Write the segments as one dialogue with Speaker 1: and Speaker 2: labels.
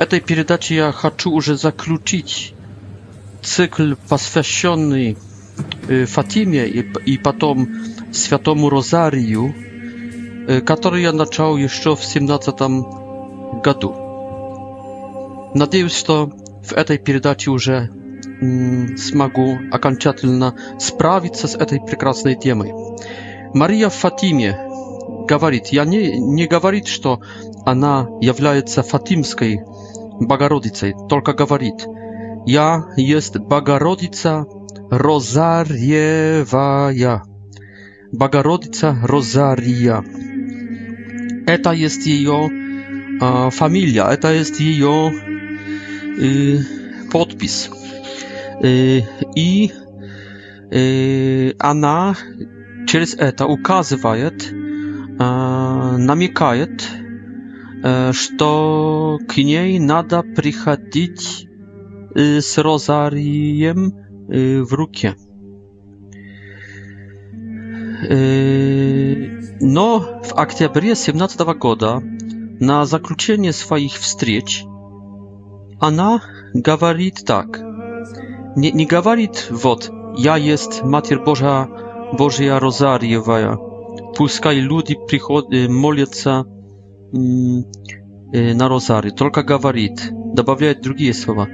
Speaker 1: В этой передаче я хочу уже заключить цикл, посвященный Фатиме и, и потом Святому Розарию, который я начал еще в 17 году. Надеюсь, что в этой передаче уже смогу окончательно справиться с этой прекрасной темой. Мария в Фатиме говорит, я не, не говорит, что она является фатимской Богородицей, только говорит, «Я есть Богородица Розарьевая». Богородица Розария. Это есть ее э, фамилия, это есть ее э, подпись. Э, и э, она через это указывает, э, намекает, что к ней надо приходить с розарием в руке. Но в октябре 17 года на заключение своих встреч она говорит так. Не, не говорит вот «Я есть Матерь Божия, Божья Розарьевая, пускай люди приход, молятся на розарий, только говорит, добавляет другие слова.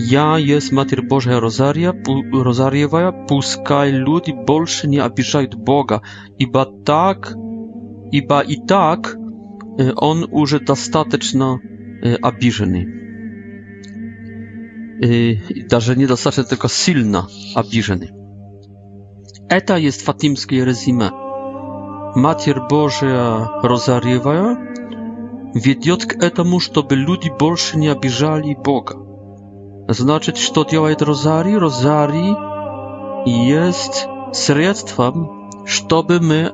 Speaker 1: «Я есть Матерь Божья Розария, Розариевая, пускай люди больше не обижают Бога, ибо так, ибо и так Он уже достаточно обиженный». Даже недостаточно, tylko silno обиженный. Это есть фатимское резюме. Матерь Божья Розарьевая, ведет к этому, чтобы люди больше не обижали Бога. Значит, что делает Розарий? Розарий есть средством, чтобы мы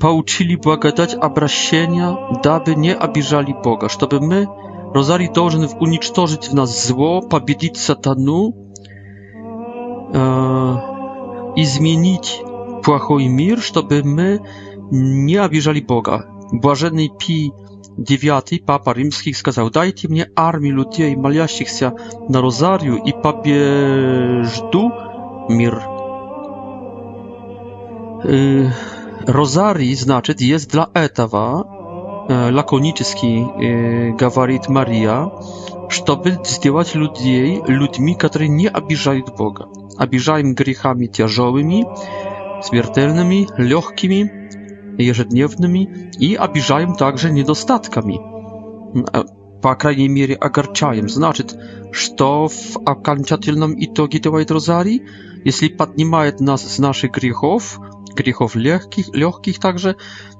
Speaker 1: получили благодать обращения, дабы не обижали Бога, чтобы мы, Розарий должен уничтожить в нас зло, победить сатану, э, изменить плохой мир, чтобы мы не обижали Бога. Błażenny Pi IX, papa rzymski, сказал: Dajcie mnie armię ludzi malujących się na rozariu i papieżdu mir. Y, Rozari, znaczy, jest dla etawa, y, lakoniczki, y, gawarit Maria, żeby zdziałać ludzi, ludźmi, którzy nie abiżają Boga. Abiżają grzechami ciężowymi, śmiertelnymi, lekkimi ежедневными и обижаем также недостатками. По крайней мере, огорчаем. Значит, что в окончательном итоге делает Розарий? Если поднимает нас с наших грехов, грехов легких, легких также,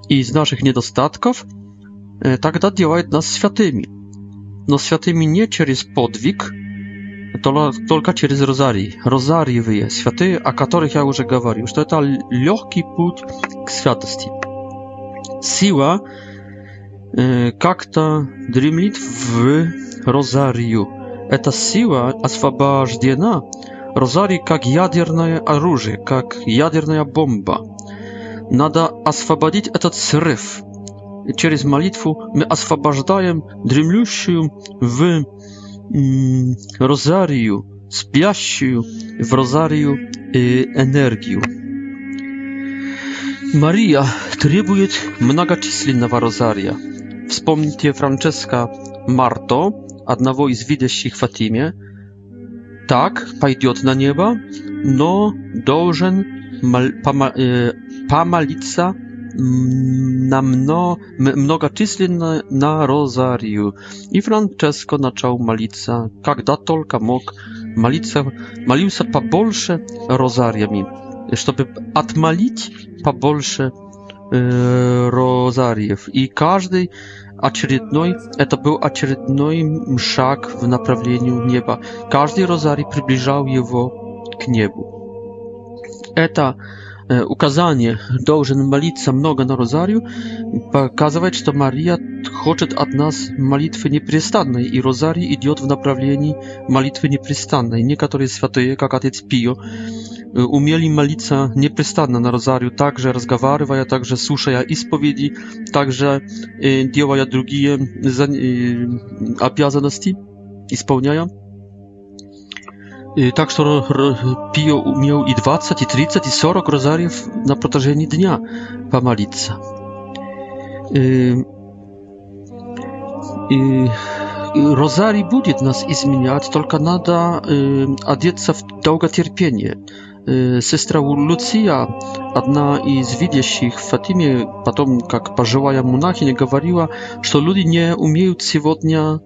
Speaker 1: и из наших недостатков, тогда делает нас святыми. Но святыми не через подвиг, только через розарий. Розарьевые святые, о которых я уже говорил, что это легкий путь к святости. Siła как-то дремлет в розарию. Эта сила освобождена. Розарий как ядерное оружие, как ядерная бомба. Надо освободить этот срыв. И через молитву мы освобождаем дремлющую в розарию, спящую в розарию энергию. Maria требует многочисленного розария. Вспомните Франческа Марто, одного из видящих Фатиме. Так пойдет на небо, но должен мал, пома, э, помолиться na mno, многочисленно на розарию. И Франческо начал молиться, когда только мог молиться, молился побольше розариями чтобы отмолить побольше э, розариев. И каждый очередной, это был очередной шаг в направлении неба. Каждый розарий приближал его к небу. Это э, указание «должен молиться много на розарию» показывает, что Мария хочет от нас молитвы непрестанной, и розарий идет в направлении молитвы непрестанной. Некоторые святые, как отец Пио, Y, umieli malicę nieprzystanę na rozariu, także rozgawarywaja, także suszeja i spowiedzi, także y, działaja drugie y, apiazanosti i spełniają. Tak, że pio umiał i 20, i 30, i 40 rozariów na protażeni dnia po malicę. I rozari będzie nas zmieniać, tylko nada y, adiecza w długa cierpienie. Сестра Луция, одна из видящих в Фатиме, потом как пожилая монахиня, говорила, что люди не умеют сегодня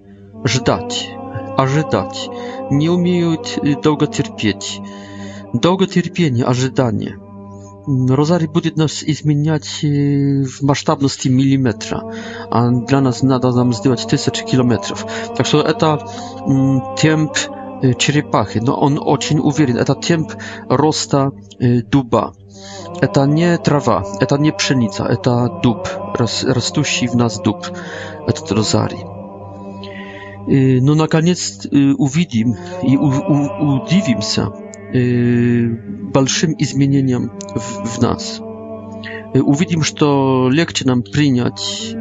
Speaker 1: ждать, ожидать, не умеют долго терпеть. Долго терпение, ожидание. Розарий будет нас изменять в масштабности миллиметра, а для нас надо нам сделать тысячи километров. Так что это темп черепахи, но он очень уверен. Это темп роста дуба. Это не трава, это не пшеница, это дуб, растущий в нас дуб, этот розарий. Но наконец увидим и удивимся большим изменениям в нас увидим, что легче нам принять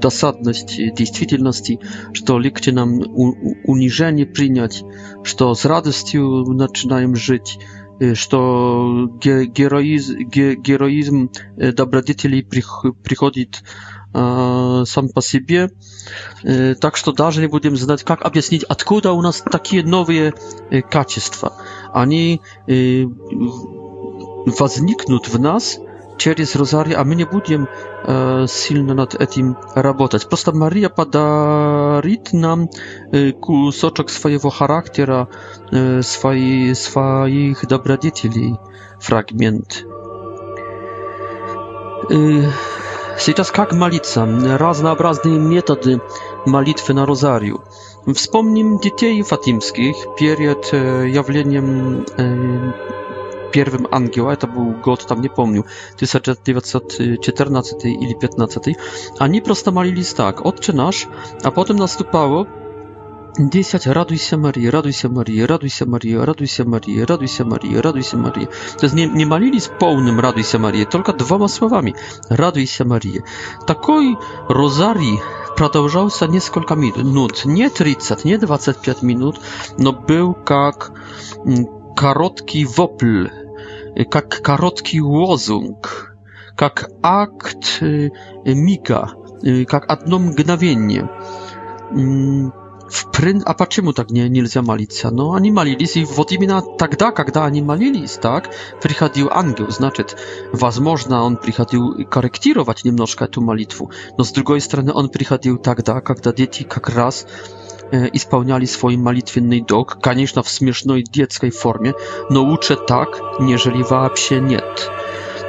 Speaker 1: досадность действительности, что легче нам унижение принять, что с радостью начинаем жить, что героизм, героизм добродетелей приходит сам по себе. Так что даже не будем знать, как объяснить, откуда у нас такие новые качества. Они возникнут в нас – через розарий, а мы не будем э, сильно над этим работать. Просто Мария подарит нам э, кусочек своего характера, э, свои, своих добродетелей, фрагмент. Э, сейчас как молиться? Разнообразные методы молитвы на розарию. Вспомним детей фатимских перед э, явлением э, первым ангел, это был год, там не помню, 1914 или 15, они просто молились так, Отче наш, a potem nastupało 10. Raduj się Marii, raduj się Marii, raduj się Marii, raduj się Marii, raduj się Marii, raduj się Marii. To jest nie, nie malili z pełnym raduj się Marii, tylko dwoma słowami. Raduj się Marii. Такой rozarii продолжался несколько минут, не 30, не 25 минут, но был как krótki wopl, jak krótki łozung, jak akt y, mika, jak y, jedno mgnawienie. Mm, a po czemu tak nie, nie malicja? No, oni malilis i w odimina takda, kiedy oni malilis, tak? tak? Przychodził angiel, znaczy, возможно, on przychodził korektirować niemnożka tę malitwę. No, z drugiej strony, on przychodził takda, kiedy dzieci jak raz, i spełniali swój молитвенный долг, конечно, в смешной детской форме, но лучше так, нежели вообще нет.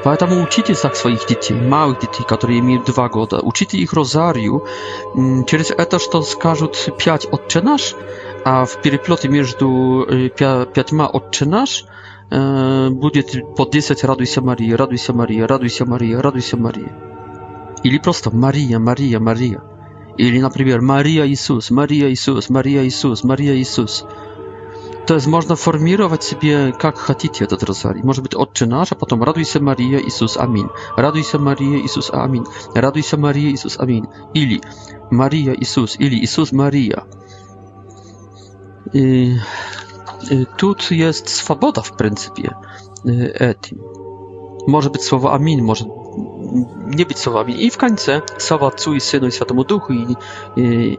Speaker 1: Поэтому учите так своих детей, малых детей, которые имеют два года, учите их розарию через это, что скажут пять «Отче наш», а в переплете между пятьма «Отче наш» будет по 10 «Радуйся, Мария», «Радуйся, Мария», «Радуйся, Мария», «Радуйся, Мария». Или просто «Мария, Мария, Мария». Или, например, Мария Иисус, Мария Иисус, Мария Иисус, Мария Иисус. To jest można formirować sobie jak chcecie этот rozari. Może być Отче наш, а потом Радуй się Мария, Иисус, Аминь. Радуй się Мария, Иисус, Аминь. Радуй się Мария, Иисус, Аминь. Или Мария, Иисус, или Иисус, Мария. I, i, tu jest swoboda w pryncypie etim. Może być słowo Amin, może nie być słowami. I w końcu, sława Ojcu i Synu i Świętemu Duchu i, i,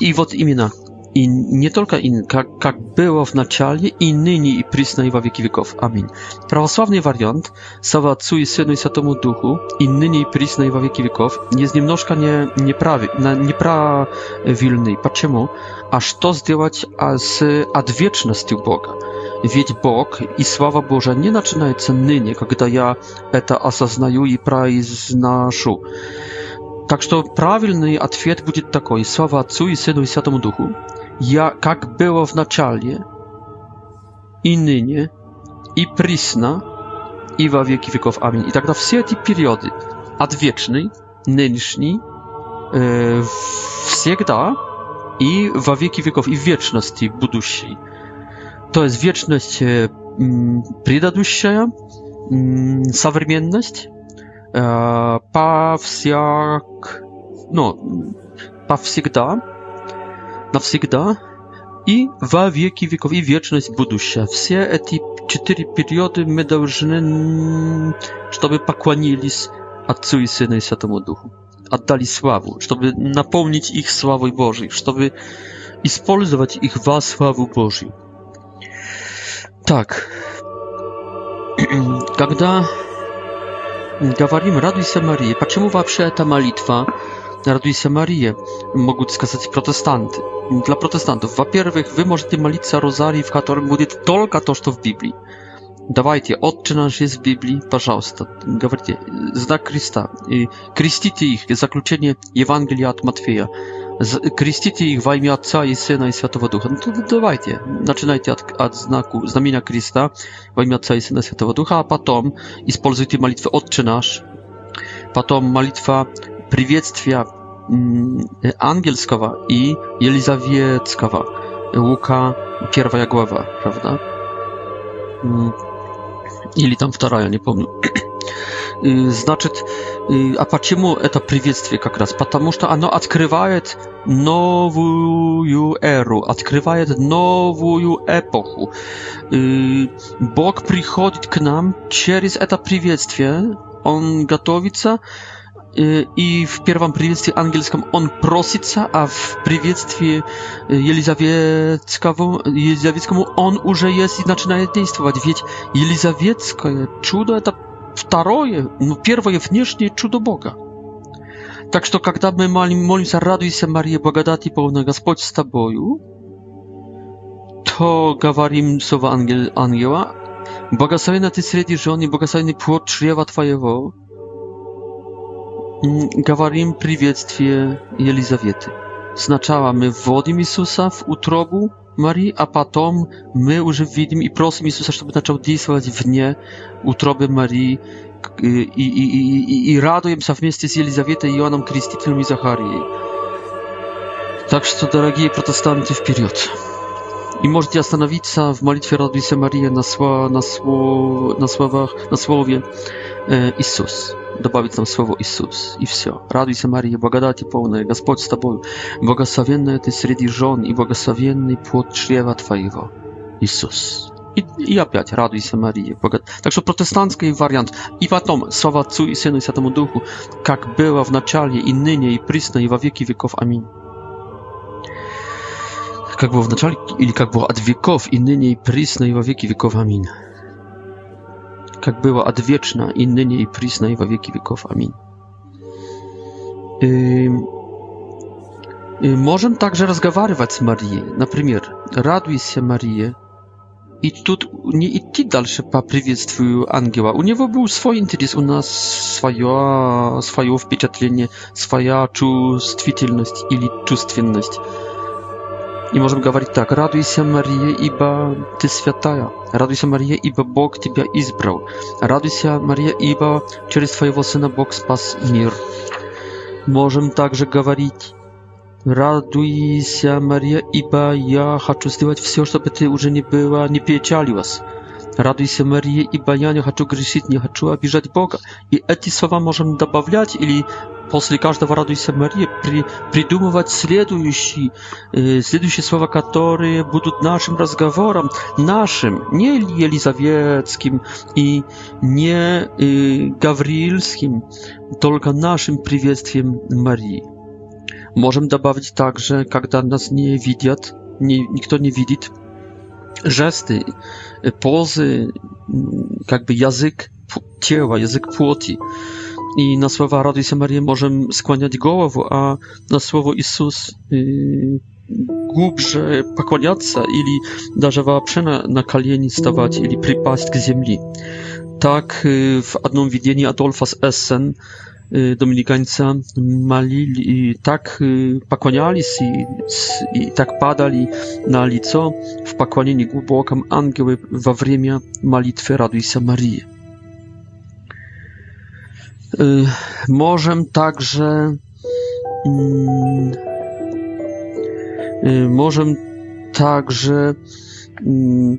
Speaker 1: i w imienia i nie tylko in, jak było w naczelie i nyni i prysna i w wieki wieków. Amin. Prawosławny wariant sława Otcu i Synu i Światomu Duchu i nyni i prysna i w wieki wieków jest niemnożka nie, nieprawy, nieprawilny. Dlaczego? A co zrobić z odwieczności Boga? Ведь Бог и слава Божия не начинается ныне, когда я это осознаю и произношу. Так что правильный ответ будет такой. Слава Отцу и Сыну и Святому Духу jak było w naczalnie, i nynie, i prisna, i w wieki wieków. Amin. I tak na wszystkie te periody, adwieczny, nynszni, e, wsiegda i w wieki wieków, i wieczności buduszej. To jest wieczność e, przydaduszaja, sawermienność, e, pa wsiak, no, pa wsiegda, навсегда и во веки веков, и вечность будущая. Все эти четыре периода мы должны, чтобы поклонились Отцу и Сыну и Святому Духу. Отдали славу, чтобы наполнить их славой Божьей, чтобы использовать их во славу Божью. Так, когда говорим «Радуйся, Мария», почему вообще эта молитва Raduj się Marię, mogą wskazać protestanty. Dla protestantów, po pierwsze, wy możecie malić w którym będzie tylko to, co w Biblii. Dawajcie, Otcze nasz jest w Biblii, proszę, mówcie, znak Chrysta, krzyścicie ich, zakluczenie Ewangelii od Matwieja, krzyścicie ich w imię Ojca i Syna i Świętego Ducha. No dawajcie, zaczynajcie od, znaku, znamienia Chrysta, w imię Ojca i Syna i Świętego Ducha, a potem, i spolzujcie malitwę Otcze nasz, potem malitwa приветствия ангельского и елизаветского. Łuka, pierwsza głowa, prawda? Или там вторая, не помню. Значит, а почему это приветствие как раз? Потому что оно открывает новую эру, открывает новую эпоху. Бог приходит к нам через это приветствие, Он готовится Y, i w pierwszym przywiedztwie angielskim on prosica, a w przywiedztwie y, jelizawieckiemu on już jest i zaczyna działać. Więc jelizawieckie cudo to drugie, no pierwsze wnętrzne cudo Boga. Tak, że kiedy my modlimy się, raduj się Maria, błogodat i pełna Gospodź z Tobą, to gawarimy słowa angiel, angiela, błogosławiona Ty wśród żony, błogosławiony płod czrzewa Twojego, Gawarim przywiedztwie Elizawiety. Znaczała my wodim Jezusa w utrobu Marii, a potem my już widzimy i prosimy Jezusa, żeby zaczął działać w nie utroby Marii i, i, i, i, i radujemy się w mieście z Elizawietą i Joanną Chrystitylną i Zacharii. Także, to, drogie protestanty, w period. I możecie zastanowić w modlitwie Raduj się Maria na, sła, na, słowach, na słowie Jezus. E, добавить там слово «Иисус», и все. «Радуйся, Мария, благодати полная, Господь с тобой, благословенная ты среди жен, и благословенный плод чрева твоего, Иисус». I, I opiać, raduj się Marii. Także protestancki wariant. I potem, sława Ojcu i Synu i Świętemu Duchu, jak była w начале, i nynie, i prysne, i во веки веков. Аминь. Как было в начале, или как было от веков, и ныне, и присно, и во веки веков. Аминь как była odwieczna i nynie i prisna i во веки веков. Аминь. Можем также разговаривать с Марией. Например, «Радуйся, Мария». И тут не идти дальше по приветствию ангела. У него был свой интерес, у нас свое, свое впечатление, своя чувствительность или чувственность. И можем говорить так, радуйся, Мария, ибо ты святая. Радуйся, Мария, ибо Бог тебя избрал. Радуйся, Мария, ибо через твоего Сына Бог спас мир. Можем также говорить, радуйся, Мария, ибо я хочу сделать все, чтобы ты уже не была, не печалилась. Raduj się Maryje, ibo ja nie chcę grzeszyć, nie chcę obiżać Boga. I te słowa możemy dodawać, ili после każdego raduj się Maryje, przy, przydumować следующие, e, следующие słowa, które będą naszym rozmowom, naszym, nie Elizawieckim i nie y, Gawrilskim, tylko naszym przywiedztwem Marii. Możemy dodawać także, kiedy nas nie widzą, nikt nie widzi, nie, жесты, позы, как бы язык тела, язык. I na słowa Raduj się Marię możemy skłaniać głowę, a na słowo Jezus yy, głębsze ili даже вообще na, kalieni stawać, ili przypaść k ziemi. Tak y, w jednym widzeniu Adolfa Essen Y, dominikańca malili i tak y, pakłaniali i tak padali na lico w pakłanieniu głębokim angioły w awrymia malitwy Raduj Samarii. Y, możem także mm, możem także mm,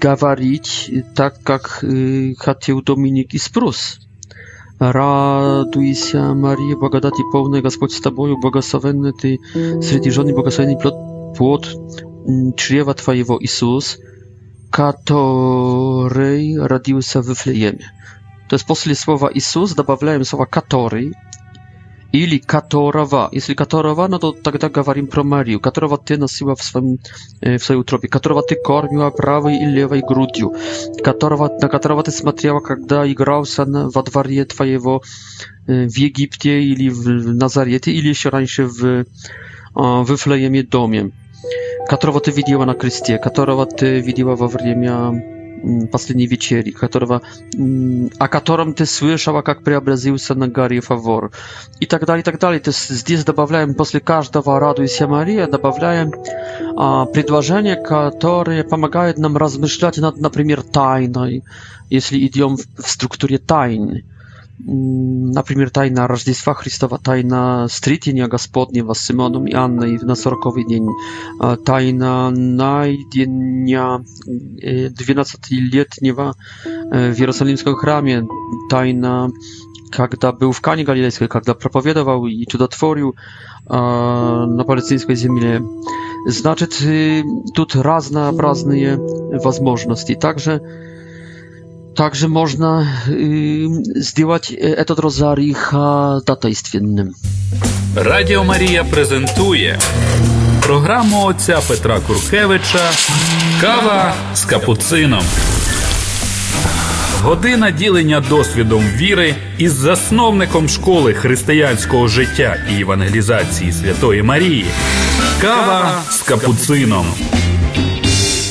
Speaker 1: gawarić tak jak chciał Dominik i Sprus. Raduj się Maryjo, blagodati pełna, Господь z Tobою, błogosławiony Ty среди żon i błogosławiony plod, płod чрева Твоего, Иисус, который родился w To jest после słowa Иисус, добавляем słowa который, или которого. Если которого, ну то тогда говорим про Марию, которого ты носила в, своем, э, в своей утробе, которого ты кормила правой и левой грудью, которого, на которого ты смотрела, когда игрался на, во дворе твоего э, в Египте или в, в Назарете, или еще раньше в, э, в Ифлееме доме, которого ты видела на кресте, которого ты видела во время последние которого о котором ты слышал, а как преобразился на горе Фавор. И так далее, и так далее. То есть здесь добавляем после каждого «Радуйся, Мария», добавляем а, предложения, которые помогают нам размышлять над, например, тайной, если идем в, в структуре тайн. Например, тайна Рождества Христова, тайна Встретения Господнего с Симоном и Анной на сороковый день, тайна найдения 12-летнего в Иерусалимском храме, тайна когда был в Кане Галилейской, когда проповедовал и чудотворил э, на палестинской земле. Значит, тут разнообразные возможности. Также Также можно сделать этот розарий ходатайственным.
Speaker 2: Радіо Марія презентує програму отця Петра Куркевича Кава з капуцином. Година ділення досвідом віри із засновником школи християнського життя і евангелізації Святої Марії. Кава з капуцином.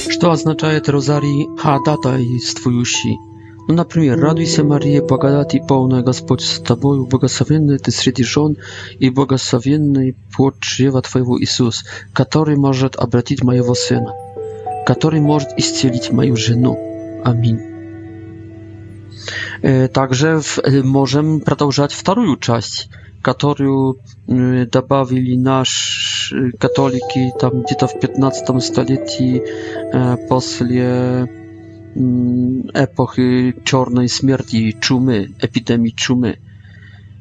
Speaker 1: Що означає розарій ходатайствуючий? Ну, например, «Радуйся, Мария, благодати полна Господь с тобою, благословенная ты среди жен и благословенный плод чрева твоего Иисус, который может обратить моего сына, который может исцелить мою жену. Аминь». Также можем продолжать вторую часть, которую добавили наши католики там где-то в 15 столетии после эпохи черной смерти и чумы, эпидемии чумы.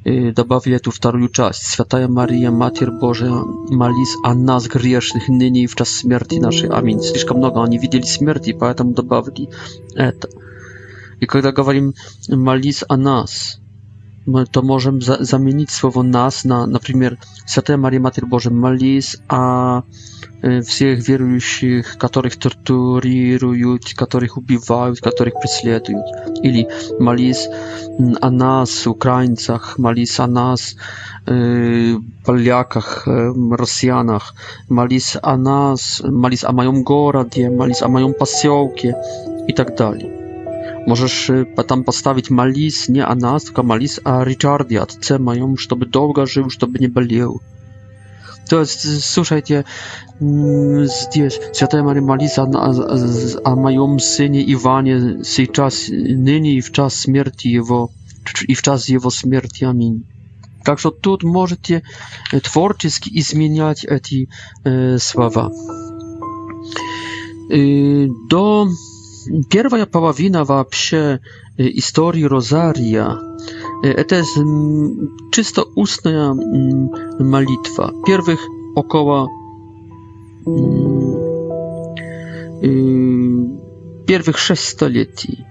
Speaker 1: Добавили tu вторую часть. Святая Мария, Матерь Божия, молись о нас, грешных, ныне и в час смерти нашей. Аминь. Слишком много они видели смерти, поэтому добавили это. И когда говорим молись о нас, мы то можем за заменить слово нас на, например, Святая Мария, Матерь Божия, молись о... А всех верующих, которых тортурируют, которых убивают, которых преследуют. Или молись о нас, украинцах, молись о нас, поляках, россиянах, молись о нас, молись о моем городе, молись о моем поселке и так далее. Możesz tam postawić malis nie a nas, tylko malis a Richardia, отце моем, чтобы долго жил, чтобы не болел. To jest, słuchajcie, mm, jest Maria Malisa, a, a, a moją synie Iwanie, czas, nyni i w czas śmierci jego, i w czas jego śmierci, amin. Także tu możecie e, twórczyski i zmieniać e, te słowa. E, do pierwsza połowina w historii Rozaria. Y, to jest mm, czysto ustna mm, malitwa. Pierwych około mm, y, pierwszych sześć stoleci.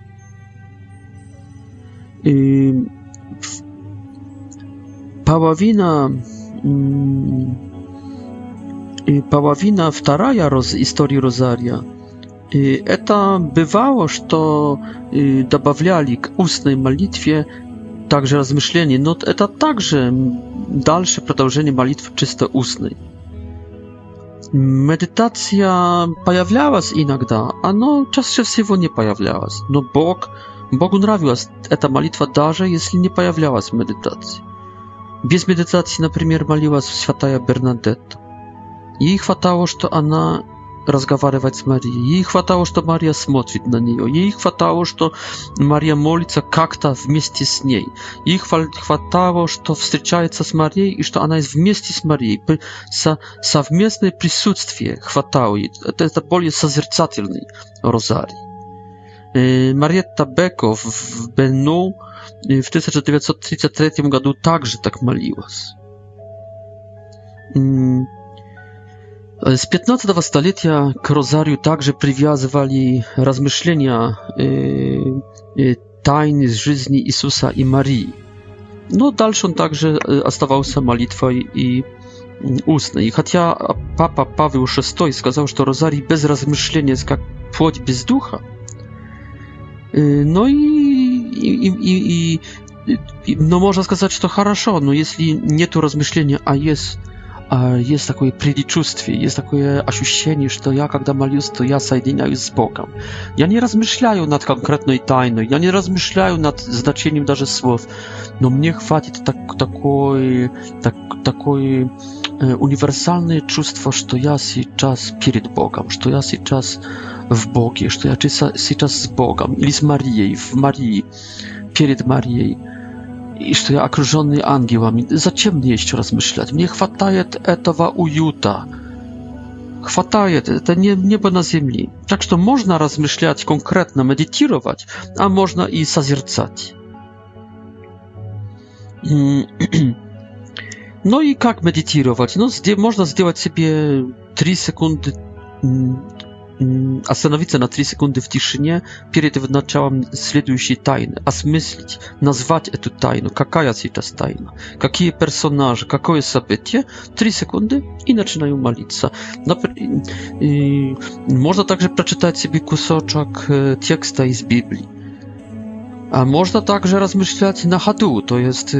Speaker 1: Y, paławina Paławina wtoraya roz, истории Розария это бывало, что добавляли к устной молитве Также размышление, но это также дальше продолжение молитвы чисто устной. Медитация появлялась иногда, она чаще всего не появлялась, но Бог, Богу нравилась эта молитва, даже если не появлялась медитация. Без медитации, например, молилась святая Бернадетта. Ей хватало, что она разговаривать с Марией. Ей хватало, что Мария смотрит на нее. Ей хватало, что Мария молится как-то вместе с ней. Ей хватало, что встречается с Марией и что она есть вместе с Марией. Со совместное присутствие хватало ей. Это, это более созерцательный розарий. Marietta Beko w Benu w 1933 году также так молилась. Z 15 stulecia krozariu także przywiązywali rozmyślenia e, tajny z życia Jezusa i Marii. No dalszy on także y, zostawał się modlitwą i ustną. I chociaż papa Paweł VI powiedział, że rozarii bez rozmyślenia jest jak płoć bez ducha. No i, no można powiedzieć, że to хорошо, no jeśli nie tu rozmyślenia, a jest a jest takie przeczucie, jest takie ощущение, że to ja, kiedy maluję, to ja zjednoczę z Bogiem. Ja nie rozmyślaję nad konkretną i tajną, ja nie rozmyślaję nad znaczeniem nawet słów, no mnie chwaci tak, takie tak, takie e, uniwersalne czuwstwo, że to ja się czas przed Bogiem, że to ja się czas w Bogu, że ja się czas z Bogiem, z Marii, w Marii, przed Marii iż to ja okrążony angielami, zaciemnie jeszcze raz myśleć. Mnie chwataje etowa ujuta. Chwataje to nie, niebo na ziemi. Tak, że można rozmyślać konkretno, medytować, a można i zazircać. Mm. No i jak medytować? No, można zdjąć sobie 3 sekundy mm, а становиться на 3 секунды в тишине перед началом следующей тайны, осмыслить, назвать эту тайну, какая сейчас тайна, какие персонажи, какое событие, 3 секунды и начинаю молиться. И можно также прочитать себе кусочек текста из Библии. А можно также размышлять на ходу, то есть,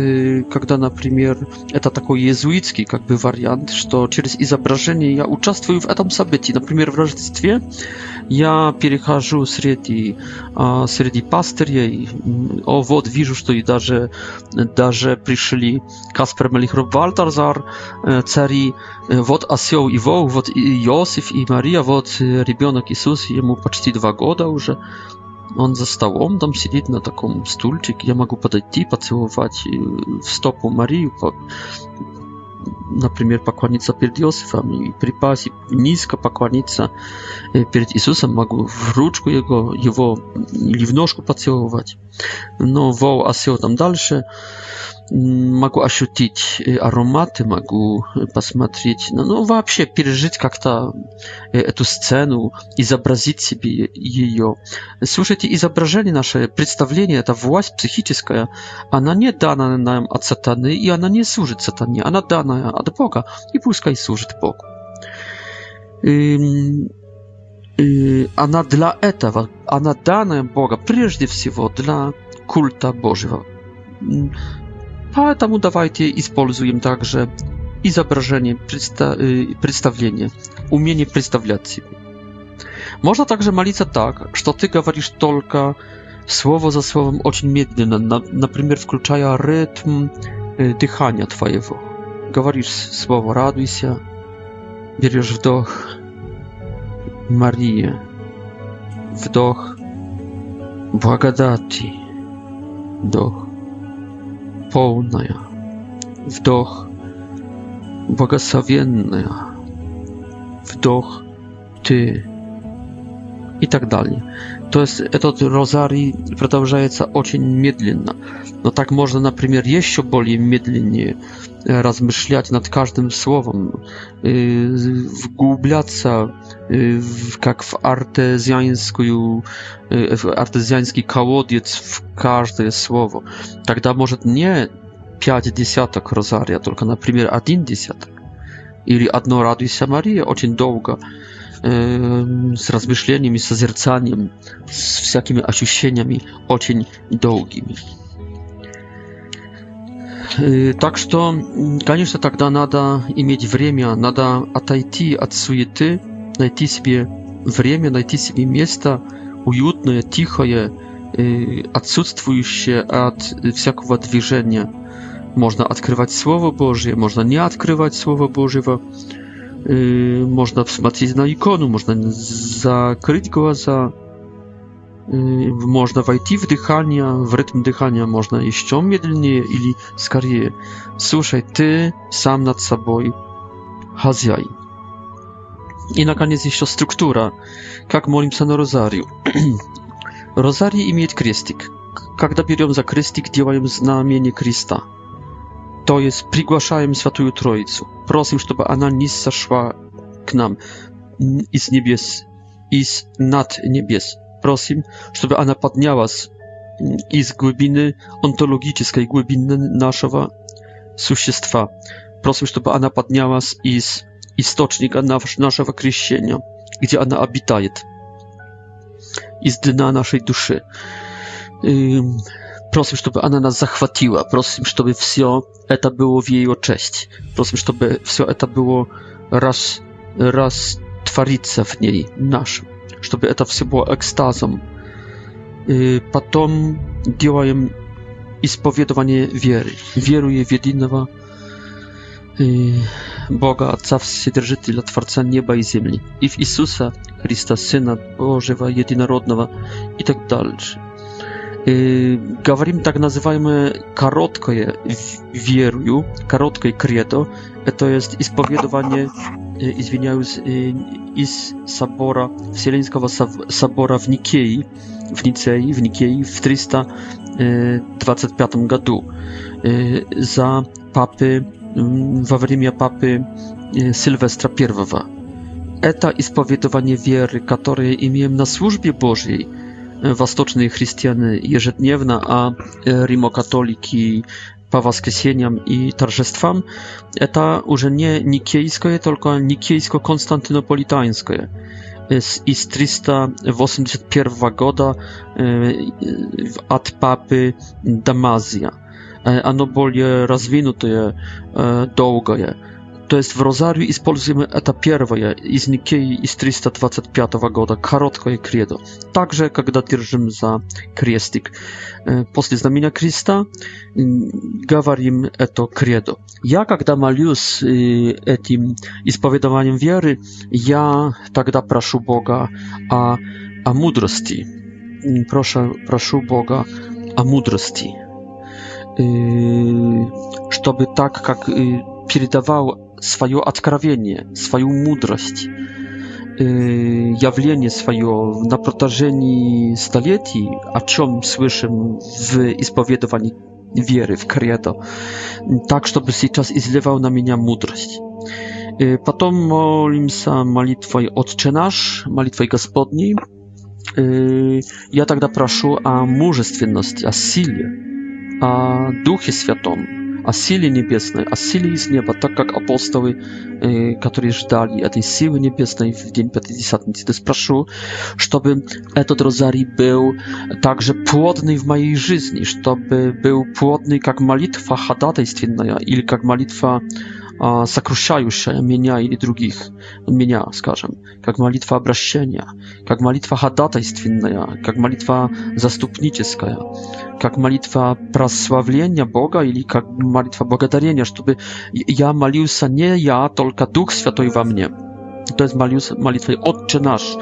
Speaker 1: когда, например, это такой иезуитский как бы вариант, что через изображение я участвую в этом событии. Например, в Рождестве я перехожу среди, среди пастырей, о, вот вижу, что и даже, даже пришли Каспер Мелихроб Вальтарзар, цари, вот осел и волк, вот и Иосиф и Мария, вот ребенок Иисус, ему почти два года уже. Он за столом там сидит на таком стульчике. Я могу подойти, поцеловать в стопу Марию, по, например, поклониться перед Иосифом и припасть, низко поклониться перед Иисусом. Могу в ручку его, его или в ножку поцеловать. но вау осел там дальше. Могу ощутить ароматы, могу посмотреть, ну вообще пережить как-то эту сцену, изобразить себе ее. Слушайте, изображение наше, представление, эта власть психическая, она не дана нам от сатаны, и она не служит сатане, она дана от Бога, и пускай служит Богу. И она для этого, она данная Бога прежде всего для культа Божьего. Поэтому давайте используем также изображение, представление, умение представлять себе. Можно также молиться так, что ты говоришь только słowo za słowem очень медленно, на, например, включая rytm дыхания твоего. Говоришь слово «радуйся», берешь вдох, «Мария», вдох «благодати», вдох полная, вдох благословенная, вдох ты и так далее. То есть этот розарий продолжается очень медленно, но так можно, например, еще более медленнее размышлять над каждым словом, вглубляться в, как в артезианскую, в артезианский колодец в каждое слово. Тогда может не пять десяток розария, только, например, один десяток. Или одно «Радуйся, Мария» очень долго, с размышлениями, созерцанием, с всякими ощущениями очень долгими. Так что, конечно, тогда надо иметь время, надо отойти от суеты, найти себе время, найти себе место уютное, тихое, отсутствующее от всякого движения. Можно открывать Слово Божье, можно не открывать Слово Божьего, можно смотреть на икону, можно закрыть глаза, w można w IT w rytm dychania można jeszcze medlnie ili skarje. Słuchaj, ty sam nad sobą hazjaj. I na koniec jeszcze struktura. Jak molim się na rozariu? Rozarii imieć krystyk. Jak dopiero za krystyk działają znamienie Krista. To jest przygłaszają Świętą Trójcę. Prosim, żeby ona nie zaszła k nam z niebies i z nad niebies prosim, żeby ona podniała z, z głębiny ontologicznej, głębiny naszego существа. Prosim, żeby ona podniała z, z istocznika naszego krzyżenia, gdzie ona obitaje, z dna naszej duszy. Um, prosim, żeby ona nas zachwatiła. Prosim, żeby wszystko to było w jej cześć. Prosim, żeby wszystko to było raz, raz twarica w niej naszym чтобы это все было экстазом. И потом делаем исповедование веры. Веруя в единого Бога Отца Вседержителя, Творца неба и земли, и в Иисуса Христа, Сына Божьего, Единородного и так дальше говорим так называемое короткое верую, короткое кредо, то есть исповедование, извиняюсь, из собора, Вселенского собора в Никее, в Ницее, в Никее в 325 году за папы, во время папы Сильвестра I. Это исповедование веры, которое имеем на службе Божьей – восточные христианы ежедневно, а римокатолики по воскресеньям и торжествам, это уже не никейское, только никейско-константинополитанское. Из 381 года от папы Дамазия. Оно более развинутое, долгое to jest w rozariu i z polskim eta pierwoje i z Nikkei i z 325 goda, karotko i kredo. Także, kiedy drżym za kriestik. E, Posle znamienia Krista, mm, gawarim eto kredo. Ja, kiedy malius y, etim ispowiedowaniem wiery, ja takda proszę Boga a, a mudrosti. Mm, proszę, proszę Boga a mudrosti. Y, żeby tak, jak y, передавал свое откровение, свою мудрость, явление свое на протяжении столетий, о чем слышим в исповедовании веры, в кредо, так, чтобы сейчас изливал на меня мудрость. Потом молимся молитвой «Отче наш», молитвой Господней. Я тогда прошу о мужественности, о силе, о Духе Святом, о силе небесной, о силе из неба, так как апостолы, которые ждали этой силы небесной в день Пятидесятницы. Спрошу, чтобы этот розарий был также плодный в моей жизни, чтобы был плодный как молитва ходатайственная или как молитва сокращаю меня или других, меня, скажем, как молитва обращения, как молитва ходатайственная, как молитва заступническая, как молитва прославления Бога или как молитва благодарения, чтобы я молился не я, только Дух Святой во мне. To jest modlitwa Otcze Nasz,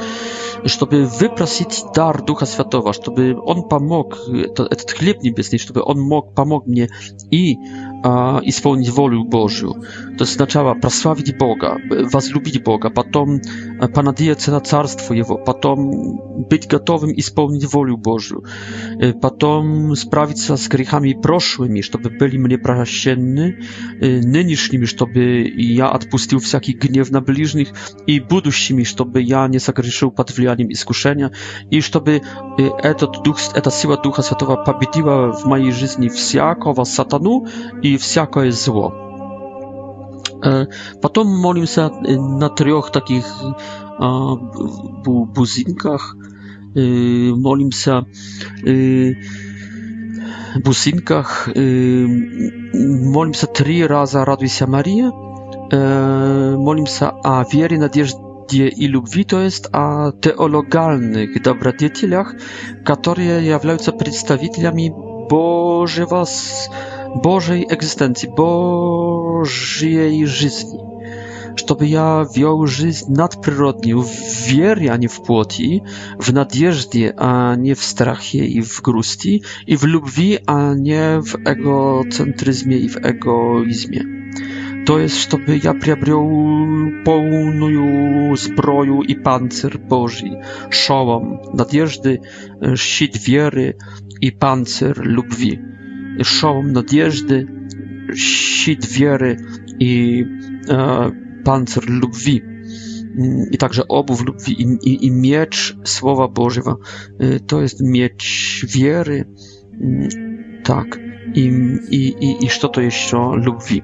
Speaker 1: żeby wyprosić dar Ducha Świętego, żeby On pomógł, ten chleb niebieski, żeby On mógł, pomógł mnie i a i spełnić wolę Bożą. To oznaczało prosławić Boga, was lubić Boga, potem e, panadieć na carstwo Jego, być gotowym i spełnić wolę Bożą, e, potem sprawić się z grzechami przeszłymi, żeby byli mnie prosiennymi, e, nynieszlimi, żeby ja odpuścił wszelki gniew na bliźnich i buduścimi, żeby ja nie zagrzeszył pod wlianiem iskuszenia i żeby ta siła Ducha Świętego pobiedziła w mojej życiu wszelkiego satanu i и всякое зло. Потом молимся на трех таких бузинках, молимся бусинках, молимся три раза «Радуйся, Мария», молимся о вере, надежде и любви, то есть о теологальных добродетелях, которые являются представителями Божьего Bożej egzystencji, Bożej żyzni. Żeby ja wiął żyć nadprzyrodnie, w wierze, a nie w płoti, w nadjeżdzie, a nie w strachie i w grusti, i w lubwi, a nie w egocentryzmie i w egoizmie. To jest, żeby ja przybrał pełną zbroju i pancer Boży, szołom nadjeżdy, e, sit wiery i pancer lubwi шалом надежды, щит веры и э, панцирь любви, и также обувь любви и, и, и меч Слова Божьего. То есть меч веры, так, и, и, и, и что-то еще любви.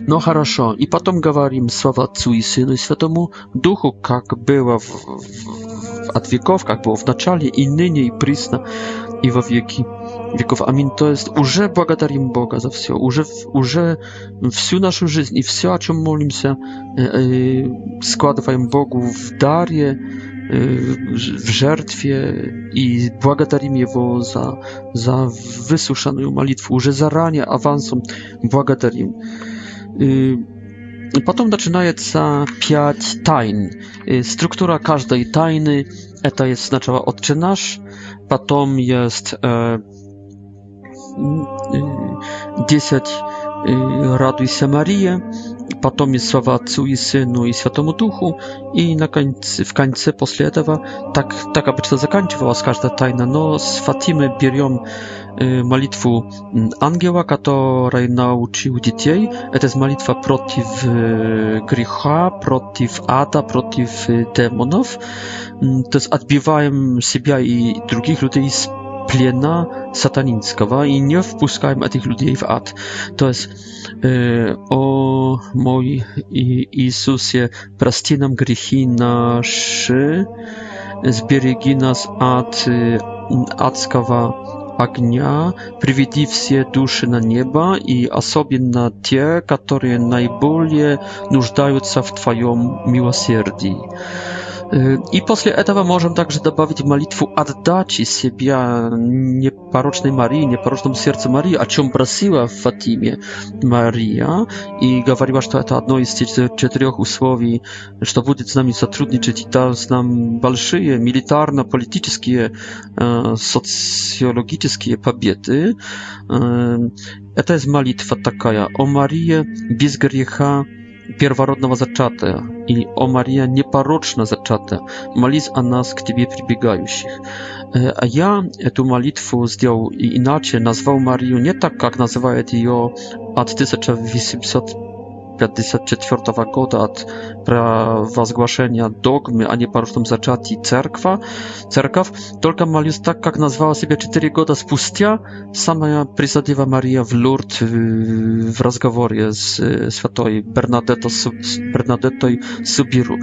Speaker 1: Но хорошо, и потом говорим слава Отцу и Сыну и Святому Духу, как было в, в, от веков, как было в начале, и ныне, и присно, и во веки wieków. Amin. To jest już błagatarium Boga za wszystko. Już, już wszą naszą życie i wszystko, o czym modlimy się, e, e, składamy Bogu w darie, e, w żertwie i błagatarium Jego za, za wysłuchaną modlitwę. Już zaranie awansom błagatarium. Potem zaczynaje się pięć tajn. Struktura każdej tajny, to jest znaczała odczynasz, potem jest Y, 10 y, Raduj się Marię, potem słowa Ojcu i Synu i Świętemu Duchu i na końcu, w końcu, po tego, tak, tak aby to zakończyło każda tajna, no z Fatimy bierzemy modlitwę mm, Angiela, kato który nauczył dzieci. To jest modlitwa przeciw y, grzechu, przeciw ada, przeciw demonów. Mm, to jest odbiwajem siebie i drugich ludzi plienna, satanicka i nie wpuszczajmy tych ludzi w ad. To jest, e, o mój Jezusie, prosty nam grzechy nasze, zbierzegi nas od adskawa огня, приведи все души на небо и особенно те, которые наиболее нуждаются в Твоем милосердии. И после этого можем также добавить молитву отдачи себя непорочной Марии, непорочному сердцу Марии, о чем просила в Фатиме Мария и говорила, что это одно из четырех условий, что будет с нами сотрудничать и даст нам большие милитарно-политические, социологические победы. Это есть молитва такая. О Мария без греха, первородного зачатия, или «О Мария, непорочно зачатая, молись о нас, к Тебе прибегающих». А я эту молитву сделал иначе, назвал Марию не так, как называет ее от 1850 54 года от провозглашения догмы о непорочном зачатии церква, церковь, только молюсь так, как назвала себя 4 года спустя самая Пресадива Мария в Лурд в разговоре с святой Бернадеттой, Бернадеттой Субиру.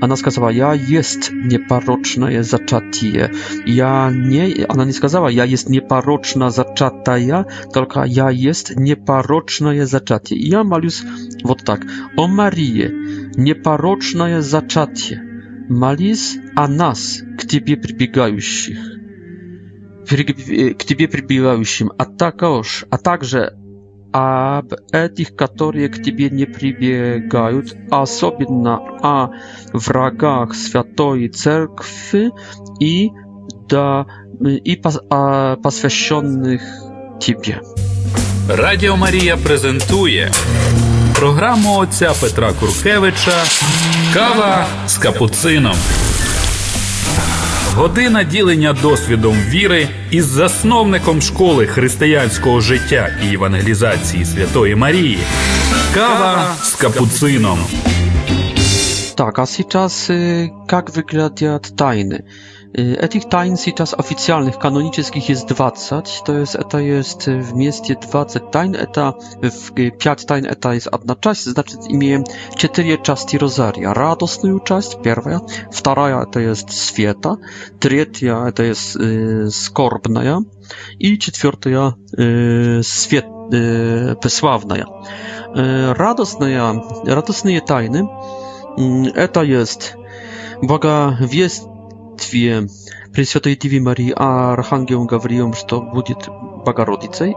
Speaker 1: Она сказала, я есть непорочное зачатие. Я не, она не сказала, я есть непорочно зачатая, только я есть непорочное зачатие. И я молюсь вот tak: O Marię, nieparoczne zaczatie, malis a nas, k Tobie przybiegających, k Tobie przybiegającym, a takoż, a także a tych, które k Tobie nie przybiegają, a na a wrogach Świętej Cerkwi i da i poświęconych Тебе.
Speaker 2: Радио Мария презентует. Програму отця Петра Куркевича Кава з капуцином. Година ділення досвідом віри із засновником школи християнського життя і евангелізації Святої Марії. Кава з капуцином.
Speaker 1: Так, а сейчас как выглядят Etich Etych tajnych teraz oficjalnych, kanonicznych jest 20. To jest, eta jest w mieście 20 tajn, eta w y, 5 tajn, eta jest jedna część, znaczy imię 4 części rozaria. Radosną część, pierwsza, druga to jest świeta, trzecia to jest y, skorbna i czwarta y, świet, y, wysławna. Y, radosna, radosne tajny, mm, eta jest błaga wieść, молитве Пресвятой Деве Марии, а Архангелом Гаврием, что будет Богородицей.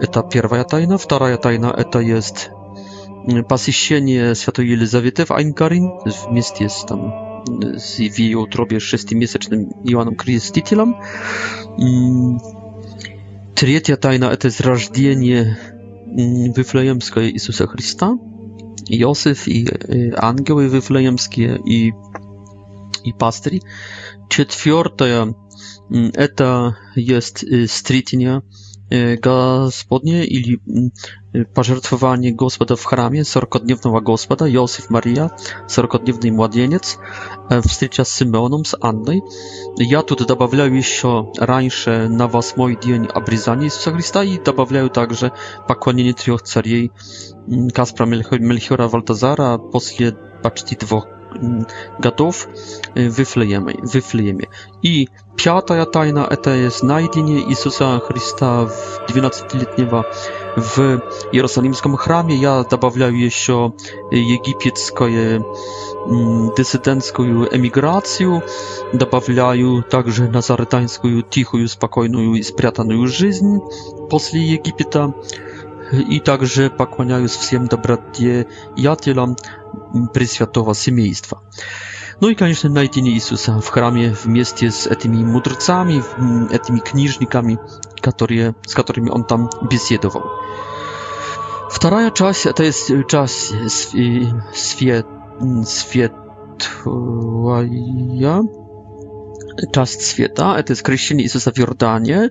Speaker 1: Это первая тайна. Вторая тайна – это есть посещение Святой Елизаветы в Айнкарин вместе с, там, с в ее утробе шестимесячным Иоанном Крестителем. Третья тайна – это рождение Вифлеемское Иисуса Христа. Иосиф и ангелы Вифлеемские и и пастырь. Четвертое – это есть стритение Господnie или pożertwowanie Gospoda w chramie, 40-dniewnego Gospoda, Józef Maria, 40-dniewny młodzieniec, встреча с Симеоном, с Анной. Я тут добавляю еще раньше на восьмой день обрезания Иисуса Христа и добавляю также поклонение трех царей Каспра Мельхиора Вальтазара после почти двух годов Вифлеема. Вифлееме. И пятая тайна – это найдение Иисуса Христа в 12-летнего в Иерусалимском храме. Я добавляю еще египетское диссидентскую эмиграцию, добавляю также назаретанскую тихую, спокойную и спрятанную жизнь после Египета и также поклоняюсь всем добродетелям, Preswiatowego Семейства. No i, конечно, найдение Иисуса в храме вместе с этими мудрецами, этими книжниками, которые, с которыми он там беседовал. Вторая часть, это есть часть свет, светлая, czas świata, to jest chrześcijanie Jezusa w Jordanie,